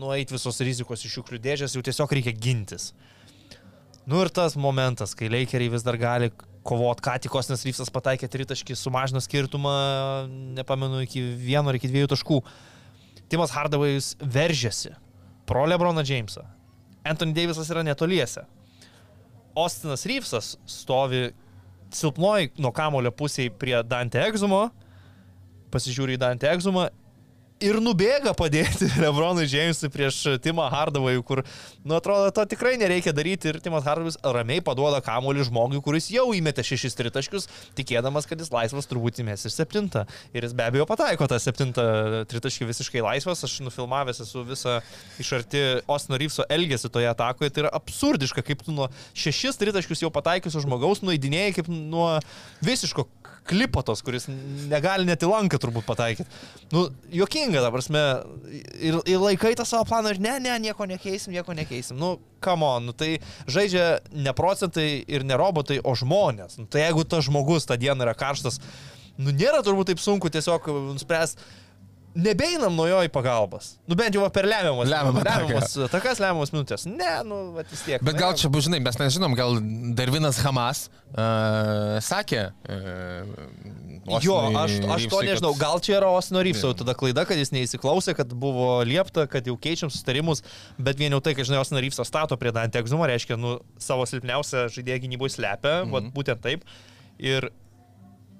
nueiti visos rizikos iš šiukšlių dėžės, jau tiesiog reikia gintis. Nu ir tas momentas, kai Lakeriai vis dar gali kovot, ką tik Osnas Ryfsas pataikė tritaškį, sumažino skirtumą, nepamenu, iki vieno ar iki dviejų taškų. Timas Hardavajus veržėsi pro Lebroną Jamesą. Anthony Davisas yra netoliese. Ostinas Ryfsas stovi silpnoji nuo kamulio pusėje prie Dante Egzumo, pasižiūri į Dante Egzumą ir nubėga padėti Lebronui Džeimsui prieš Timą Hardavojų, kur, nu, atrodo, to tikrai nereikia daryti ir Timas Hardavojus ramiai paduoda kamuolį žmogui, kuris jau įmetė šešis tritaškius, tikėdamas, kad jis laisvas turbūt įmės ir septintą. Ir jis be abejo pataiko tą septintą tritaškį visiškai laisvas, aš nufilmavęs esu visą iš arti Osno Ryfso elgesį toje atakoje, tai yra absurdiška, kaip tu nuo šešis tritaškius jau pataikiusio žmogaus nueidinėjai kaip nuo visiško klipotos, kuris negali net į lanką turbūt pataikyti. Nu, juokinga, ta prasme, ir, ir laikai tą savo planą ir ne, ne, nieko nekeisim, nieko nekeisim. Nu, come on, nu, tai žaidžia ne procentai ir ne robotai, o žmonės. Nu, tai jeigu tas žmogus tą dieną yra karštas, nu, nėra turbūt taip sunku tiesiog nuspręsti. Nebeinam nuo jo į pagalbas. Nu bent jau per lemiamas. Lemiamą ataką. lemiamas takas, lemiamas minutės. Ne, nu, va, vis tiek. Bet gal čia, žinai, mes nežinom, gal Darvinas Hamas uh, sakė. Uh, Jo, aš, aš to nežinau, gal čia yra Osino Ryfso tada klaida, kad jis neįsiklausė, kad buvo liepta, kad jau keičiam sustarimus, bet vien jau tai, kad žinai, Osino Ryfso stato prie Dante Egzumo, reiškia, nu, savo silpniausią žaidėją gynyboje slepia, mm -hmm. būtent taip. Ir,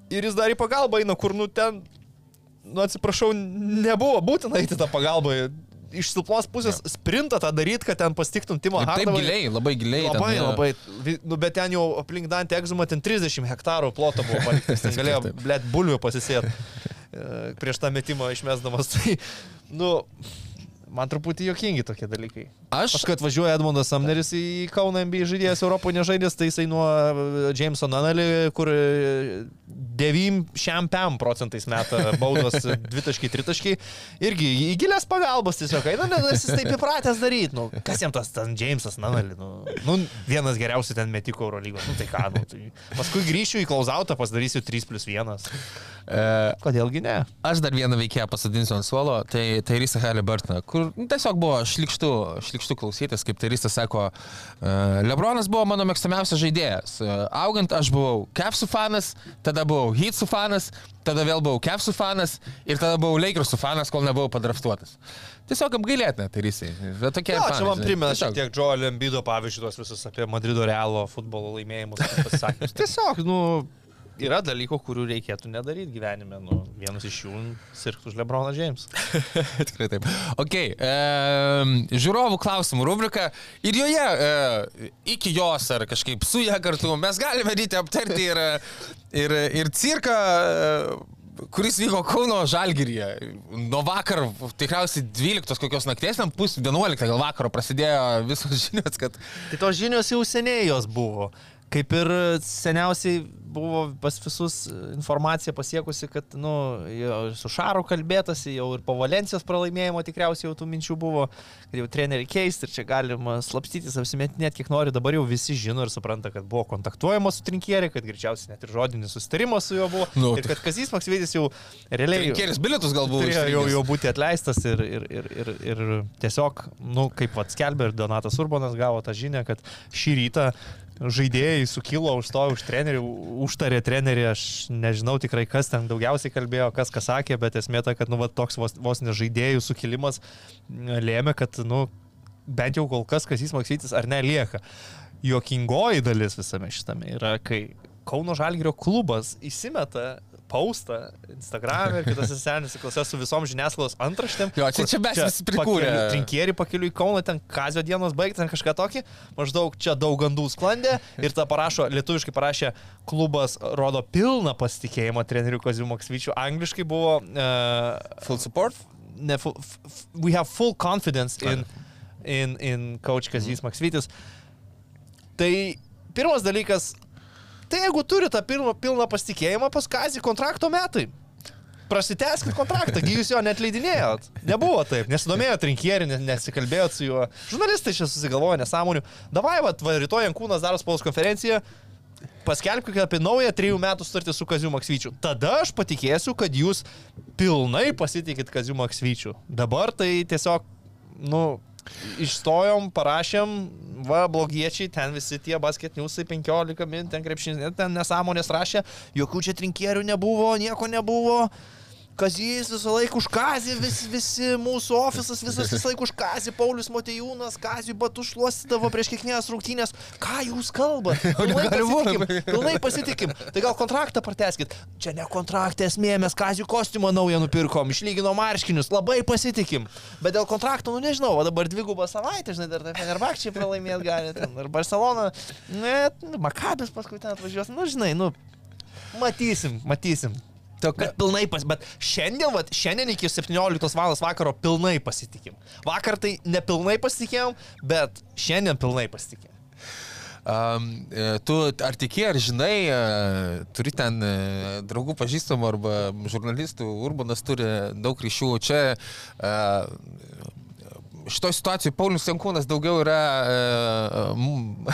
ir jis dar į pagalbą eina, kur, nu, ten, nu, atsiprašau, nebuvo būtina eiti tą pagalbą. Iš silpnos pusės ja. sprintą tą daryti, kad ten pastiktum Timo Ir taip giliai, labai giliai. ten, Labai, jo. labai. Vi- Nu, bet ten jau aplink Dantį egzumą ten 30 hektarų ploto buvo paliktas. Ten galėjo, blėt, bulvių pasisėti prieš tą metimą išmesdamas. Tai, nu, man truputį jokingi tokie dalykai. Aš- Aš, kad važiuoja Edmundas Samneris į Kauną NBA žaidėjas Europoje nežaidęs, tai jisai nuo e, Jameso Nanelį, kur 9 procentais meta baudos 2-3, irgi į gilias pagalbos tiesiog eina, nes jis taip įpratęs daryti. Nu, kas jam tas ten Jamesas Nanelį? Nu, nu, vienas geriausių ten metikų Eurolygos. Nu, tai ką, nu, tai paskui grįšiu į klausautą, pasidarysiu 3 plus 1. E, Kodėlgi ne? Aš dar vieną veikėją pasadinsiu ant suolo, tai, tai Risa Halliburton, kur nu, tiesiog buvo šlikštų, šlikštų klausytis, kaip Risa sako, uh, Lebronas buvo mano mėgstamiausias žaidėjas. Uh, augant aš buvau Capsų fanas, tada buvau Heatsų fanas, tada vėl buvau Capsų fanas ir tada buvau Lakersų fanas, kol nebuvau padraftuotas. Tiesiog apgailėtina, tai Risai. Bet tokie Na, fanai, čia man primena šiek tiek Joel Embido pavyzdžių, tuos visus apie Madrido Realo futbolo laimėjimus. Tiesiog, nu, yra dalykų, kurių reikėtų nedaryti gyvenime. Nu, vienas iš jų sirgtų už Lebroną James. Tikrai taip. Ok, e, žiūrovų klausimų rubrika ir joje e, iki jos ar kažkaip su ją kartu mes galime ryti aptarti ir, ir, ir cirką. E, kuris vyko Kauno Žalgiryje. Nuo vakar, tikriausiai 12 kokios nakties, ten pus 11 gal vakaro prasidėjo visos žinios, kad Tai tos žinios jau seniai jos buvo. Kaip ir seniausiai buvo pas visus informacija pasiekusi, kad, nu, su Šaru kalbėtasi, jau ir po Valencijos pralaimėjimo tikriausiai jau tų minčių buvo, kad jau treneriai keisti ir čia galima slapstytis, apsimetinėti kiek nori, dabar jau visi žino ir supranta, kad buvo kontaktuojama su trinkieriai, kad greičiausiai net ir žodinis susitarimas su juo buvo. Nu, ir kad Kazys Maksvidis jau realiai... kelias bilietus galbūt. Turėjo jau, jau būti atleistas ir, ir, ir, ir, ir tiesiog, nu, kaip vad skelbė ir Donatas Urbanas gavo tą žinią, kad šį rytą žaidėjai sukilo, užstojo už trenerių, užtarė trenerį, aš nežinau tikrai, kas ten daugiausiai kalbėjo, kas ką sakė, bet esmė ta, kad, nu, va, toks vos, vos ne žaidėjų sukilimas m, lėmė, kad, nu, bent jau kol kas, kas jis maksytis ar nelieka. Jokingoji dalis visame šitame yra, kai Kauno Žalgirio klubas įsimeta paustą Instagram ir kitose senėse klase su visom žiniasklaidos antraštėm. Jo, čia- čia mes visi prikūrę. pakeliui- Trinkieri pakeliu į Kauną, ten kazio dienos baigti, ten kažką tokį, maždaug čia daug gandų sklandė ir tą parašo, lietuviškai parašė, klubas rodo pilną pasitikėjimą treneriu Kaziu Maksvyčiu, angliškai buvo uh, Full support? ne, full, we have full confidence in, in, in coach Kazys Maksvytis. Tai pirmas dalykas, tai jeigu turi tą pilną, pilną pasitikėjimą, pas Kazį kontrakto metai. Prasiteskit kontraktą, gi jūs jo net leidinėjot. Nebuvo taip, nesidomėjot rinkierį, nes- nesikalbėjot su juo. Žurnalistai čia susigalvoja nesąmonių. Davai, va, va rytoj Jankūnas daro spaudos konferenciją, paskelbkite apie naują trijų metų sutartį su Kaziu Maksvyčiu. Tada aš patikėsiu, kad jūs pilnai pasitikit Kaziu Maksvyčiu. Dabar tai tiesiog, nu, išstojom, parašėm, va, blogiečiai, ten visi tie basketniusai 15 min, ten krepšinis, ten nesąmonės rašė, jokių čia trinkierių nebuvo, nieko nebuvo. Kazys visą laiką už Kazį, vis, visi mūsų ofisas visas visą laiką už Kazį, Paulius Matejūnas, Kazį batų šluostydavo prieš kiekvienas rungtynės. Ką jūs kalbate? Pilnai pasitikim, pilnai pasitikim. Tai gal kontraktą prateskit. Čia ne kontraktą esmė, mes Kazį kostiumą naują nupirkom, išlyginom marškinius, labai pasitikim. Bet dėl kontrakto, nu nežinau, o dabar dvigubą savaitę, žinai, dar tai Fenerbakčiai pralaimėti gali, ten, ir Barcelona, net, nu, Makabis paskui ten atvažiuos, nu žinai, nu, matysim, matysim. Bet pilnai pas, bet šiandien, vat, šiandien iki 17 val. vakaro pilnai pasitikim. Vakar tai nepilnai pasitikėjom, bet šiandien pilnai pasitikėjom. Um, tu ar tiki, ar žinai, e, turi ten e, draugų pažįstamų arba žurnalistų, Urbanas turi daug ryšių. Čia e, šitoje situacijoje Paulius Jankūnas daugiau yra e,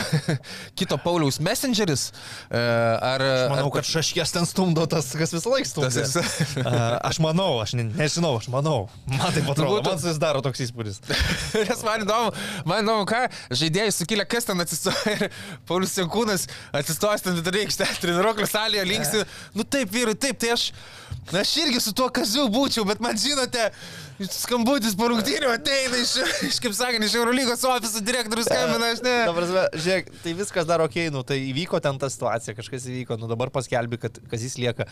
kito Pauliaus messengeris. E, ar, Aš manau, ar, kad šaškės ten stumdo tas, kas visą laiką stumdo. A, Aš manau, aš ne, nežinau, aš manau. Man tai atrodo, man susidaro toks įspūdis. Nes man įdomu, man įdomu, ką žaidėjai sukilę, kas ten atsistoja ir Paulius Jankūnas atsistojęs ten vidury aikštelėje, treniruoklio salėje, linksi. Nu taip, vyrai, taip, tai aš, na, aš irgi su tuo kaziu būčiau, bet man žinote, skambutis po rungtynių ateina iš, iš kaip sakant, iš Eurolygos ofiso direktorius skambina, aš ne. Prasme, žiūrėk, tai viskas dar ok, nu tai įvyko ten ta situacija, kažkas įvyko, nu dabar paskelbi, kad kas jis lieka.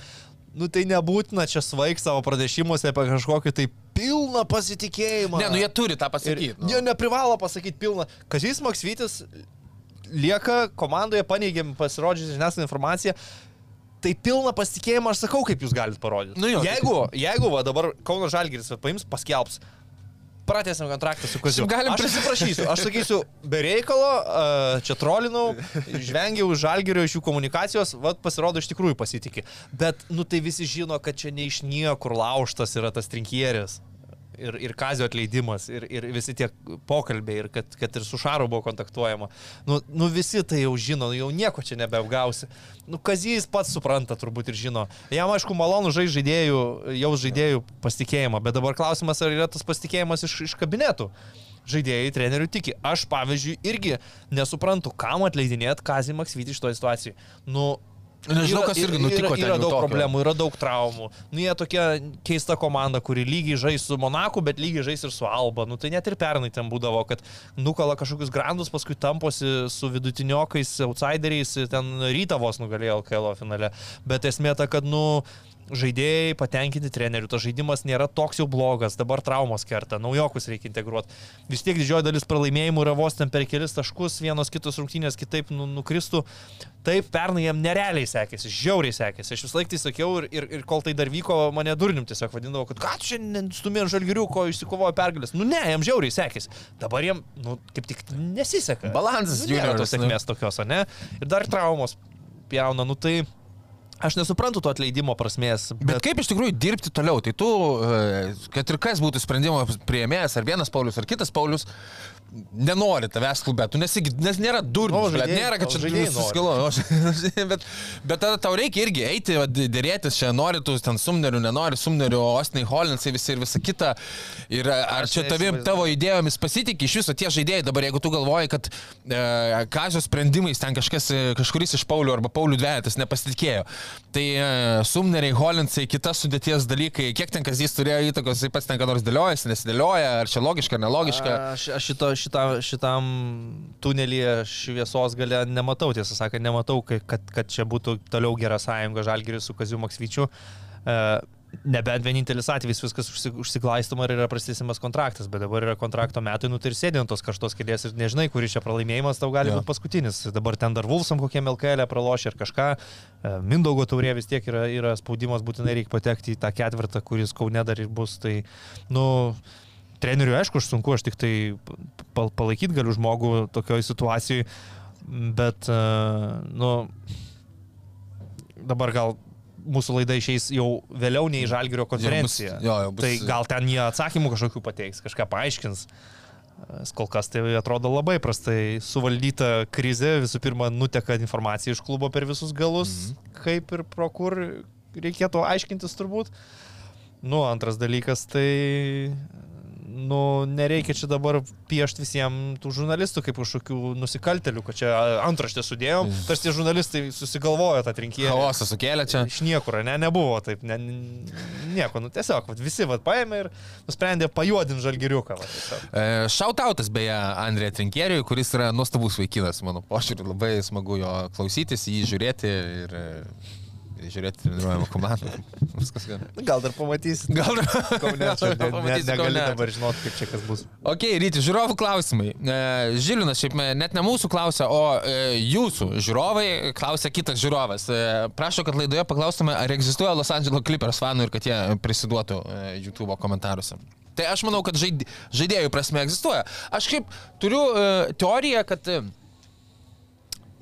Nu tai nebūtina čia svaig savo pranešimuose apie kažkokį tai pilną pasitikėjimą. Ne, nu jie turi tą Ir pasakyti. Nu. jie neprivalo pasakyti pilną. Kazis Maksvytis lieka komandoje, paneigėm pasirodžiusi žiniasklaidai informaciją. Tai pilną pasitikėjimą aš sakau, kaip jūs galite parodyti. Nu jo, jeigu, jeigu va, dabar Kauno Žalgiris paims, paskelbs. pratęsim kontraktą su Kaziu. Galim aš pris- atsiprašysiu, aš sakysiu, be reikalo, a, čia trolinau, žvengiau žalgerio, iš jų komunikacijos, vad pasirodo iš tikrųjų pasitikė. Bet, nu tai visi žino, kad čia ne iš niekur lauštas yra tas trinkieris. Ir, ir kazio atleidimas, ir, ir visi tie pokalbiai, ir kad, kad ir su Šaru buvo kontaktuojama. Nu, nu visi tai jau žino, jau nieko čia nebeapgausi. Nu, kazijas pats supranta turbūt ir žino. Jam aišku malonu žai žaidėjų, jau žaidėjų pasitikėjimą, bet dabar klausimas, ar yra tas pasitikėjimas iš, iš kabinetų žaidėjai, trenerių tiki. Aš, pavyzdžiui, irgi nesuprantu, kam atleidinėt Kazį Maksvitį iš to situacijų. Nu, Nežinau, kas irgi nutiko Yra, yra daug tokio. problemų, yra daug traumų. Nu, jie tokia keista komanda, kuri lygiai žais su Monaku, bet lygiai žais ir su Alba. Nu, tai net ir pernai ten būdavo, kad nukala kažkokius grandus, paskui tamposi su vidutiniokais, outsideriais, ten ryta vos nugalėjo LKL finale. Bet esmė ta, kad, nu, žaidėjai patenkinti trenerių, tas žaidimas nėra toks jau blogas, dabar traumos kerta, naujokus reikia integruoti. Vis tiek didžioji dalis pralaimėjimų yra vos ten per kelis taškus, vienos kitos rungtynės kitaip nu, nukristų. Taip, pernai jam nerealiai sekėsi, žiauriai sekėsi. Aš vis laik tai sakiau ir, ir, ir kol tai dar vyko, mane durnim tiesiog vadindavo, kad ką tu šiandien stumė žalgiriuko, išsikovojo pergalės. Nu ne, jam žiauriai sekėsi. Dabar jam, nu, kaip tik nesiseka. Balansas nu, nėra tos sėkmės tokios, o ne? Ir dar traumos pjauna, nu tai... Aš nesuprantu to atleidimo prasmės. Bet kaip iš tikrųjų dirbti toliau? Tai tu, e, kad ir kas būtų sprendimo prieimėjas, ar vienas Paulius, ar kitas Paulius, nenori tavęs klube, tu nesi, nes nėra durnių, O, bet žaidėjai- nėra, kad čia žaidėjai suskilo. bet, bet tada tau reikia irgi eiti, dėrėtis čia, nori tu ten sumnerių, nenori sumnerių, Ostinai, Holinsai visi ir visa kita. Ir ar čia tavim, neįsivaizduoju. tavo idėjomis pasitikė iš viso tie žaidėjai dabar, jeigu tu galvoji, kad e, kazio sprendimais ten kažkas, e, kažkuris iš Paulių arba Paulių dvejetas nepasitikėjo. Tai e, sumneriai, Holinsai, kitas sudėties dalykai, kiek ten kazys turėjo įtakos, jis pats ten ką nors dėliojasi, nesidėlioja, ar čia logiška ar nelogiška. Aš, aš šito, šita, šitam tunelyje šviesos gale nematau, tiesą sakant, nematau, kad, kad čia būtų toliau gera sąjunga Žalgiris su Kaziu Maksvyčiu. E, Nebent vienintelis atvejis viskas užsi- užsiglaistoma ir yra prastesimas kontraktas, bet dabar yra kontrakto metai, nu tai ir sėdint tos karštos kėdės ir nežinai, kuris čia pralaimėjimas tau gali Jo. būti paskutinis. Dabar ten dar Vulsam kokie LKL pralošė ir kažką. E, Mindaugo taurė vis tiek yra, yra spaudimas, būtinai reikia patekti į tą ketvirtą, kuris Kaune dar ir bus. Tai, nu, treneriui aišku, aš sunku, aš tik tai palaikyti galiu žmogų tokioj situacijai, bet, uh, nu, dabar gal mūsų laida išeis jau vėliau nei Žalgirio konferencija. jo, jau bus- Tai gal ten jie atsakymų kažkokių pateiks, kažką paaiškins. E, Kol kas tai atrodo labai prastai suvaldyta krizė. Visų pirma, nuteka informacija iš klubo per visus galus, mhm. kaip ir pro kur reikėtų aiškintis turbūt. Nu, antras dalykas, tai, nu, nereikia čia dabar piešti visiems tų žurnalistų kaip kažkokių nusikaltelių, kad čia antraštę sudėjom, tarsi tie žurnalistai susigalvojo tą trinkėją. Chaosą sukėlė čia. Iš niekur, ne, nebuvo taip, ne, nieko, nu tiesiog, vat, visi vat, paėmė ir nusprendė pajuodinti žalgiriuką. Šautautas beje Andrė Trinkeriui, kuris yra nuostabus vaikinas, mano požiūriu, labai smagu jo klausytis, jį žiūrėti ir e, žiūrėti treniruojamą komandą. Viskas gerai. Gal dar pamatysit. Gal Kaune, čia ne, negali dabar žinoti, kaip čia kas bus. Ok, ryti, žiūrovų klausimai. E, Žilinas šiaip e, net ne mūsų klausia, o e, jūsų žiūrovai klausia kitas žiūrovas. Prašo, kad laidoje paklaustume, ar egzistuoja Los Angeles Clippers fanų ir kad jie prisiduotų YouTube komentaruose. Tai aš manau, kad žaid, žaidėjų prasme egzistuoja. Aš kaip turiu teoriją, kad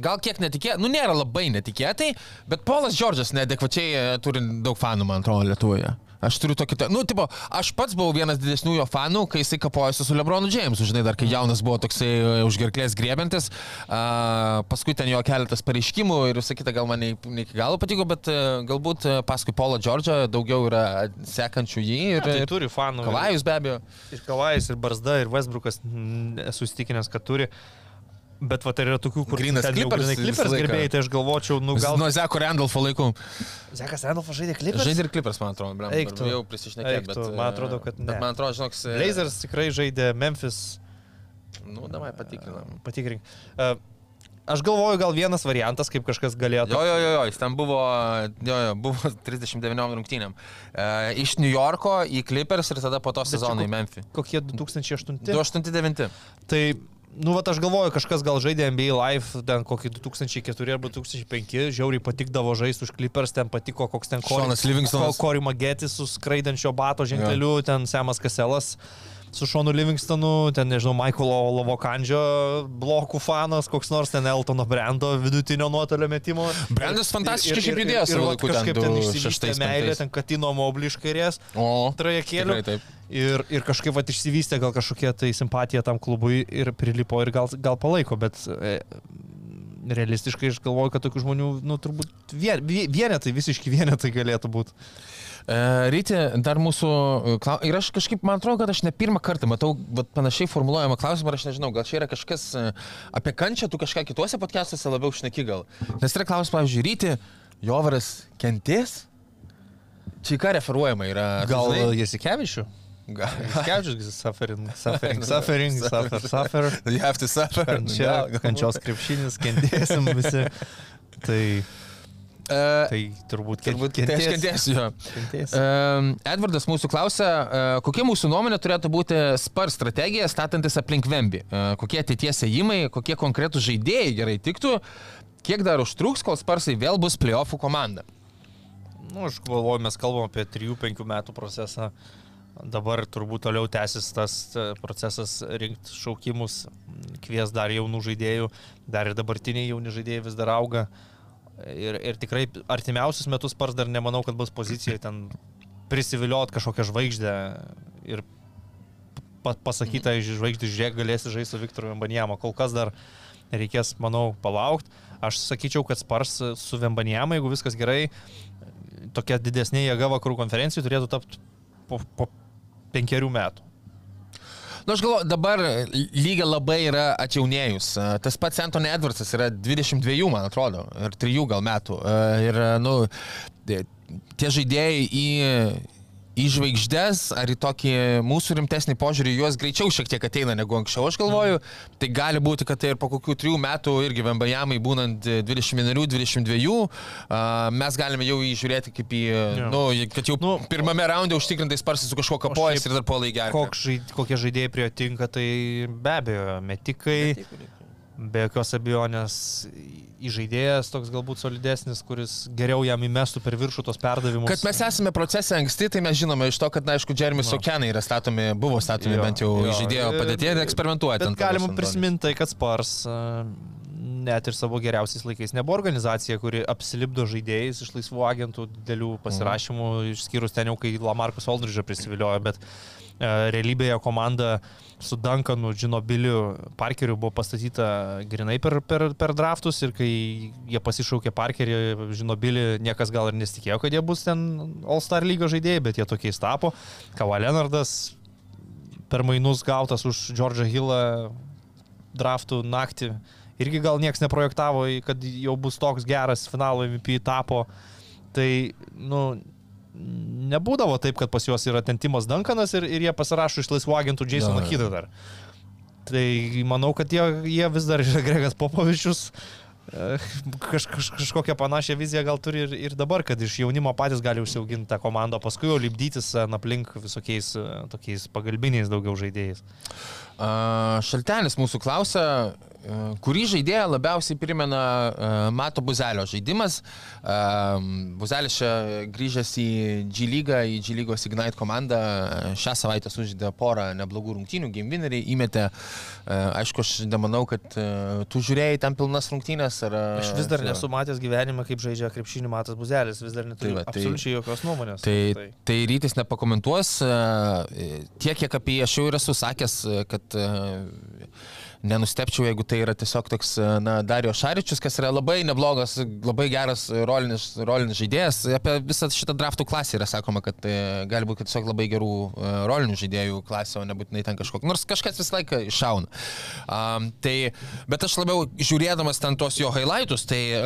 Gal kiek netikėtai, nu nėra labai netikėtai, bet Polas Džordžas neadekvačiai e, turi daug fanų, man atrodo, Lietuvoje. Aš turiu tokį, nu, tipo, aš pats buvau vienas didesnių jo fanų, kai jisai kapojosi su Lebronu Jamesu, žinai, dar kai jaunas buvo toksai e, užgerklės grėbintis, a, paskui ten jo keletas pareiškimų ir visą kitą gal man ne, ne iki galo patiko, bet e, galbūt paskui Polo Džordžą daugiau yra sekančių jį ir, Tai ir turi fanų. Kavajus be abejo. Ir Kavajus, ir Barzda, ir Westbrookas, mm, esu įstikinęs, kad turi. Bet va, tai yra tokių, kur grynai visą Clippers laiką. gerbėjai, tai aš galvočiau, nu gal... Nuo Zeko Randolfo laikų. Zekas Randolfas žaidė Clippers? Žaidė ir Clippers, man atrodo, blam, Eik tu. jau prisišnekėjau, Eik bet... tu, man atrodo, kad Bet ne. man atrodo, žinok, Blazers tikrai žaidė Memphis. Nu, davai patikrinam. Patikrink. Uh, aš galvoju, gal vienas variantas, kaip kažkas galėtų. Jo, jo, jo, jo, jis ten buvo, jo, jo, buvo 39 rungtynėm. E, iš New Yorko į Clippers ir tada po to sezoną į Memphį. Kokie 2008? 289. Tai, nu, va, aš galvoju, kažkas gal žaidė NBA Live, ten kokį 2004 arba 2005, žiauriai patikdavo žaisti už Clippers, ten patiko koks ten Seanas Livingstonas. Kori Magetis su skraidančio bato ženkleliu, ten Semas Kaselas. Su Šonu Livingstonu, ten, nežinau, Michaelo Lavokandžio blokų fanas, koks nors ten Eltono Brando vidutinio nuotolio metimo. Brandas fantastiškai Ir- ir- šiaip ir- judėjo ir vat laiku ten kažkaip ten išsivystė meilė, ten Katino Moblį iš kairės taip. Ir, ir kažkaip vat, išsivystė gal kažkokia tai simpatija tam klubui ir prilipo ir gal, gal palaiko, bet e, realistiškai aš galvoju, kad tokių žmonių, nu, turbūt vien, vie- vienetai, visiški vienetai galėtų būti. E, Ryti, dar mūsų... e, Ir aš kažkaip, man atrodo, kad aš ne pirmą kartą matau vat, panašiai formuluojamą klausimą, aš nežinau, gal čia yra kažkas e, apie kančią, tu kažką kituose podcastuose labiau šneki gal. Nes yra klausimas, pavyzdžiui, Ryti, Jovaras kentės? Čia į ką referuojama yra? Gal? Jasikevičių? Gal. Jasikevičius, suffering, suffering, suffering, suffer, suffer. You have to suffer. Gal- kančios krepšinis, kentėsim visi. Tai, E, tai turbūt, Turbūt aš kentėsiu jo. Kentėsi. Um, Edvardas mūsų klausia, uh, kokia mūsų nuomonė turėtų būti spar strategija statantis aplink Vembi? Uh, kokie ateities ėjimai, kokie konkretūs žaidėjai gerai tiktų, kiek dar užtruks, kol sparsai vėl bus playoffų komanda? Nu, aš galvoju, mes kalbam apie 3-5 metų procesą. Dabar turbūt toliau tęsis tas e, procesas rinkti šaukimus, kvies dar jaunų žaidėjų, dar ir dabartiniai jauni žaidėjai vis dar auga. Ir, ir tikrai artimiausius metus pars dar nemanau, kad bus pozicijoje ten prisiviliot kažkokią žvaigždę ir pa pasakyti, žvaigždį, žiūrėk, galėsi žaisti su Viktoru Vembanijama. Kol kas dar reikės, manau, palaukti. Aš sakyčiau, kad spars su Vembanijama, jeigu viskas gerai, tokia didesnė jėga vakarų konferencijų turėtų tapti po, po penkerių metų. Na, nu, aš galvoju, dabar lyga labai yra atjaunėjus. E, Tas pats Anthony Edwardsas yra 22, man atrodo, ir 3 gal metų. E, Ir, nu, tie žaidėjai į, į žvaigždės ar į tokį mūsų rimtesnį požiūrį, juos greičiau šiek tiek ateina negu anksčiau, aš galvoju. Tai gali būti, kad tai ir po kokių 3 metų irgi Vembajamai būnant 21-22, mes galime jau jį žiūrėti kaip į, Jo. nu, kad jau Nu, pirmame raunde užtikrintai sparsas su kažkuo kapojas ir dar puolai gerai. Kokie žaidėjai prie jo tinka, tai be abejo, metikai, be jokios abejonės įžaidėjas toks galbūt solidesnis, kuris geriau jam įmestų per viršų tos perdavimus. Kad mes esame procese anksti, tai mes žinome iš to, kad, na, aišku, Jeremy Sokenai yra statomi, buvo statomi Jo, bent jau jo. žaidėjo padėtėje ir eksperimentuoja. Galima prisiminti tai, kad Spars e, net ir savo geriausiais laikais nebuvo organizacija, kuri apsilipdo žaidėjais iš laisvų agentų didelių pasirašymų, Mhm. išskyrus ten jau, kai Lamarcus Aldridge'ą prisiviliojo, bet e, realybėje komanda su Duncanu, Džinobiliu, Parkeriu buvo pastatyta grinai per, per, per draftus ir kai jie pasišaukė Parkerį, Žinobilį, niekas gal ir nesitikėjo, kad jie bus ten All-Star lygio žaidėjai, bet jie tokiais tapo. Kava Leonardas per mainus gautas už Džordžą Hillą draftų naktį. Irgi gal niekas neprojektavo, kad jau bus toks geras finalo MVP tapo. Tai, nu, nebūdavo taip, kad pas juos yra ten Timas Duncanas ir, ir jie pasirašo iš laisvų agentų Jasoną. Kidą dar. Tai manau, kad jie, jie vis dar yra Gregas Popovičius. e, Kaž, kaž, kažkokią panašią viziją gal turi ir, ir dabar, kad iš jaunimo patys gali užsiauginti tą komandą, paskui jau lipdytis e, aplink visokiais e, tokiais pagalbiniais daugiau žaidėjais. A, Šaltenis mūsų klausia, kurį žaidėją labiausiai primena e, Mato Buzelio žaidimas. Buzelis čia grįžęs į G lygą, į G lygos Ignite komandą, e, šią savaitę sužaidė porą neblogų rungtynių, game winnerį įmetė. Aišku, aš nemanau, kad e, tu žiūrėjai tam pilnas rungtynės. Ar, Aš vis dar nesu matęs gyvenime, kaip žaidžia krepšinį Matas Buzelis, vis dar neturiu Tai va, tai- absoliučiai jokios nuomonės. Tai, tai. tai rytis nepakomentuos. Tiek, kiek apie jį aš jau esu sakęs, kad nenustepčiau, jeigu tai yra tiesiog toks, e, na, Dario Šaričius, kas yra labai neblogas, labai geras rolinis, rolinis žaidėjas. Apie visą šitą draftų klasę yra sakoma, kad e, gali būti tiesiog labai gerų e, rolinių žaidėjų klasė, o nebūtinai ten kažkokia. Nors kažkas visą laiką iššauna. Um, tai, bet aš labiau žiūrėdamas ten tos jo highlightus, tai e,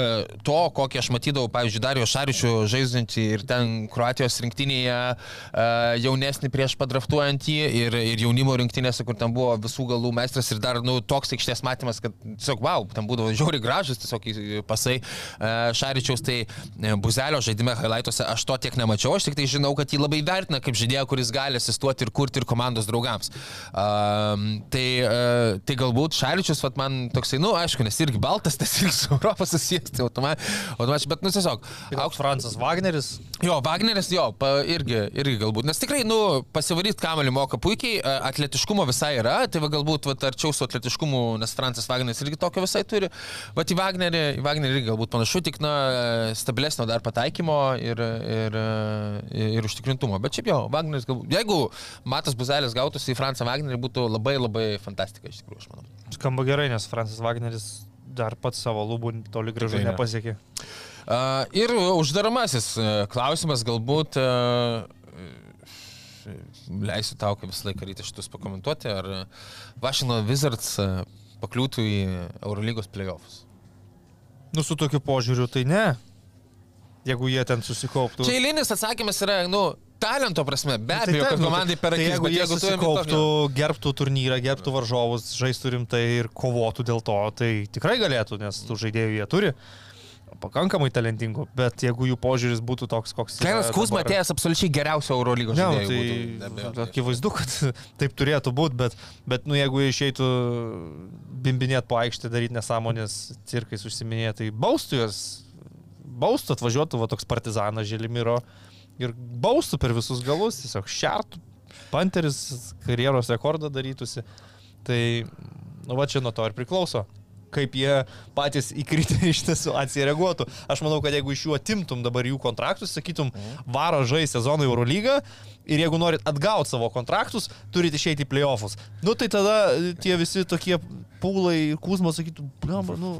to, kokį aš matydavau, pavyzdžiui, Dario Šaričių žaidžiantį ir ten Kroatijos rinktinėje e, jaunesnį prieš padraftuojant jį ir, ir jaunimo rinktinėse, kur ten buvo visų galų meistras ir dar, nu, toks aikštės matymas, kad tiesiog, wow, ten būdavo žiauri gražus, tiesiog pasai e, Šaričiaus, tai e, Buzelio žaidime highlightuose aš to tiek nemačiau, aš tik tai žinau, kad jį labai vertina kaip žaidėją, kuris gali asistuoti ir kurti ir komandos draugams. Um, tai, uh, tai galbūt Šaričius, vat, man toksai, nu, aišku, nes irgi baltas, tas irgi su Europos susijęs, tai automatiškai, bet, nu, tiesiog, Aukš Francas Wagneris. Jo, Wagneris, jo, pa, irgi, irgi galbūt. Nes tikrai, nu, pasivaryti kamelį moka puikiai, e, atletiškumo visai yra, tai va galbūt va, arčiau su atletiškumu, nes Francis Wagneris irgi tokio visai turi. Va į Wagnerį, į Wagnerį irgi galbūt panašu, tik, na, stabilesnio dar pataikymo ir, ir, ir, ir užtikrintumo. Bet šiaip jo, Wagneris, galbūt, jeigu Matas Buzelis gautųsi į Francą Wagnerį, būtų labai labai fantastika, iš tikrųjų, aš manau. Skamba gerai, nes Francis Wagneris dar pats savo lūbų toli gražu Tikrai ne. Uh, ir uždaramasis uh, klausimas, galbūt uh, leisiu tau, kaip visą laiką ryte šitus pakomentuoti, ar Washington Wizards uh, pakliūtų į Eurolygos playoffs. Nu, su tokiu požiūriu tai ne. Jeigu jie ten susikauptų. Čia eilinis atsakymas yra, nu, talento prasme, be Nu, abejo, taip, kad komandai per tai akis, jeigu jie jeigu imi susikauptų, gerbtų turnyrą, gerbtų varžovus, žaistų rimtai ir kovotų dėl to, tai tikrai galėtų, nes tų žaidėjų jie turi pakankamai talentingų, bet jeigu jų požiūris būtų toks, koks... yra Kainas Kuzma atėjęs absoliučiai geriausio Eurolygos žaidėjo. nu, tai akivaizdu, kad taip turėtų būti, bet, bet nu, jeigu išeitų bimbinėt po aikštę, daryti nesąmonės, cirkais užsiminėti, tai baustų juos, baustų atvažiuotų va, toks partizanas Želimiro ir baustų per visus galus, tiesiog šertų, panteris karjeros rekordą darytųsi. Tai, nu va čia nuo to ir priklauso kaip jie patys įkritę iš tą situaciją reaguotų. Aš manau, kad jeigu iš jų atimtum dabar jų kontraktus, sakytum, varo žai sezoną Eurolygą ir jeigu norit atgauti savo kontraktus, turit išeiti į playoffus. Nu tai tada tie visi tokie pūlai, kūzmas sakytų, blamba, nu.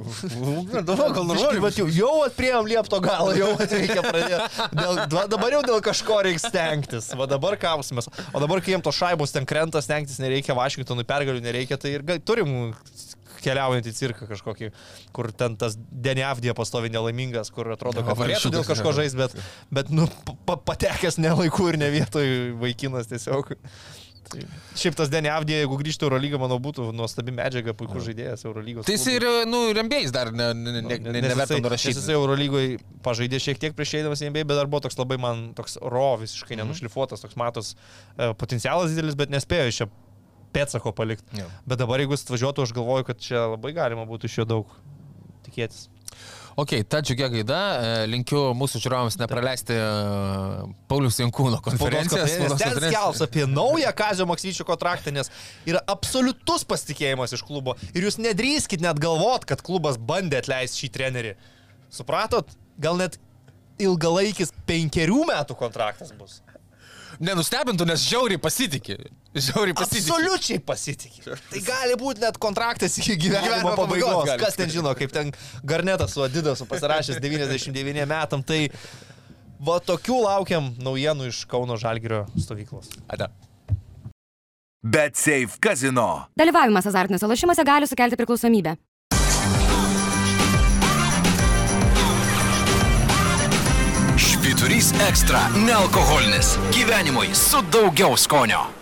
Dabar gal Biškį, vat Jau, jau atprieėm liepto galą, jau reikia pradėti. Dėl, dabar jau dėl kažko reikia stengtis. Va dabar kausimės. O dabar, kai jiems to šaibos ten krenta, stengtis nereikia, Vašingtonui pergalių nereikia, tai ir turim keliaujant į cirką kažkokį, kur ten tas Deniavdė pastovi nelaimingas, kur atrodo, kad norėtų dėl kažko žais, bet, bet nu, pa, patekęs ne laiku ir ne vietoj vaikinas tiesiog. Tai, šiaip tas Deniavdė, jeigu grįžtų Eurolygą, manau, būtų nuostabi medžiaga, puikus žaidėjas Eurolygos. Tai jis ir, nu, rembėjais dar ne, ne, ne, ne, neverta nurašyti. Jisai Eurolygoje pažaidė šiek tiek prieš eidamas į NBA, bet dar buvo toks labai man toks ro, visiškai Mhm. nenušlifuotas, toks matos e, potencialas didelis, bet nespėjo iš čia pėtsako palikti. Jo. Bet dabar jeigu jis atvažiuotų, aš galvoju, kad čia labai galima būtų iš jo daug tikėtis. Ok, ta džiugia gaida, e, linkiu mūsų žiūrovams nepraleisti e, Paulius Jankūno konferencijos. spaudos Ten skelbs apie naują Kazio Maksvyčio kontraktą, nes yra absoliutus pasitikėjimas iš klubo ir jūs nedrįskit net galvot, kad klubas bandė atleisti šį trenerį. Supratot? Gal net ilgalaikis penkerių metų kontraktas bus. Nenustebintų, nes žiauriai pasitikė. Žiauriai pasitikė. Absoliučiai pasitikė. Tai gali būti net kontraktas iki gyvenimo, Gyvenimo pabaigos pabaigos. Kas ten žino, kaip ten Garnetas su Adidasu pasirašęs 99 metam. Tai va tokių laukiam naujienų iš Kauno Žalgirio stovyklos. Ate. Bet Safe Casino. Dalyvavimas azartiniuose lošimuose gali sukelti priklausomybę. Švyturys ekstra - nealkoholinis. Gyvenimui su daugiau skonio.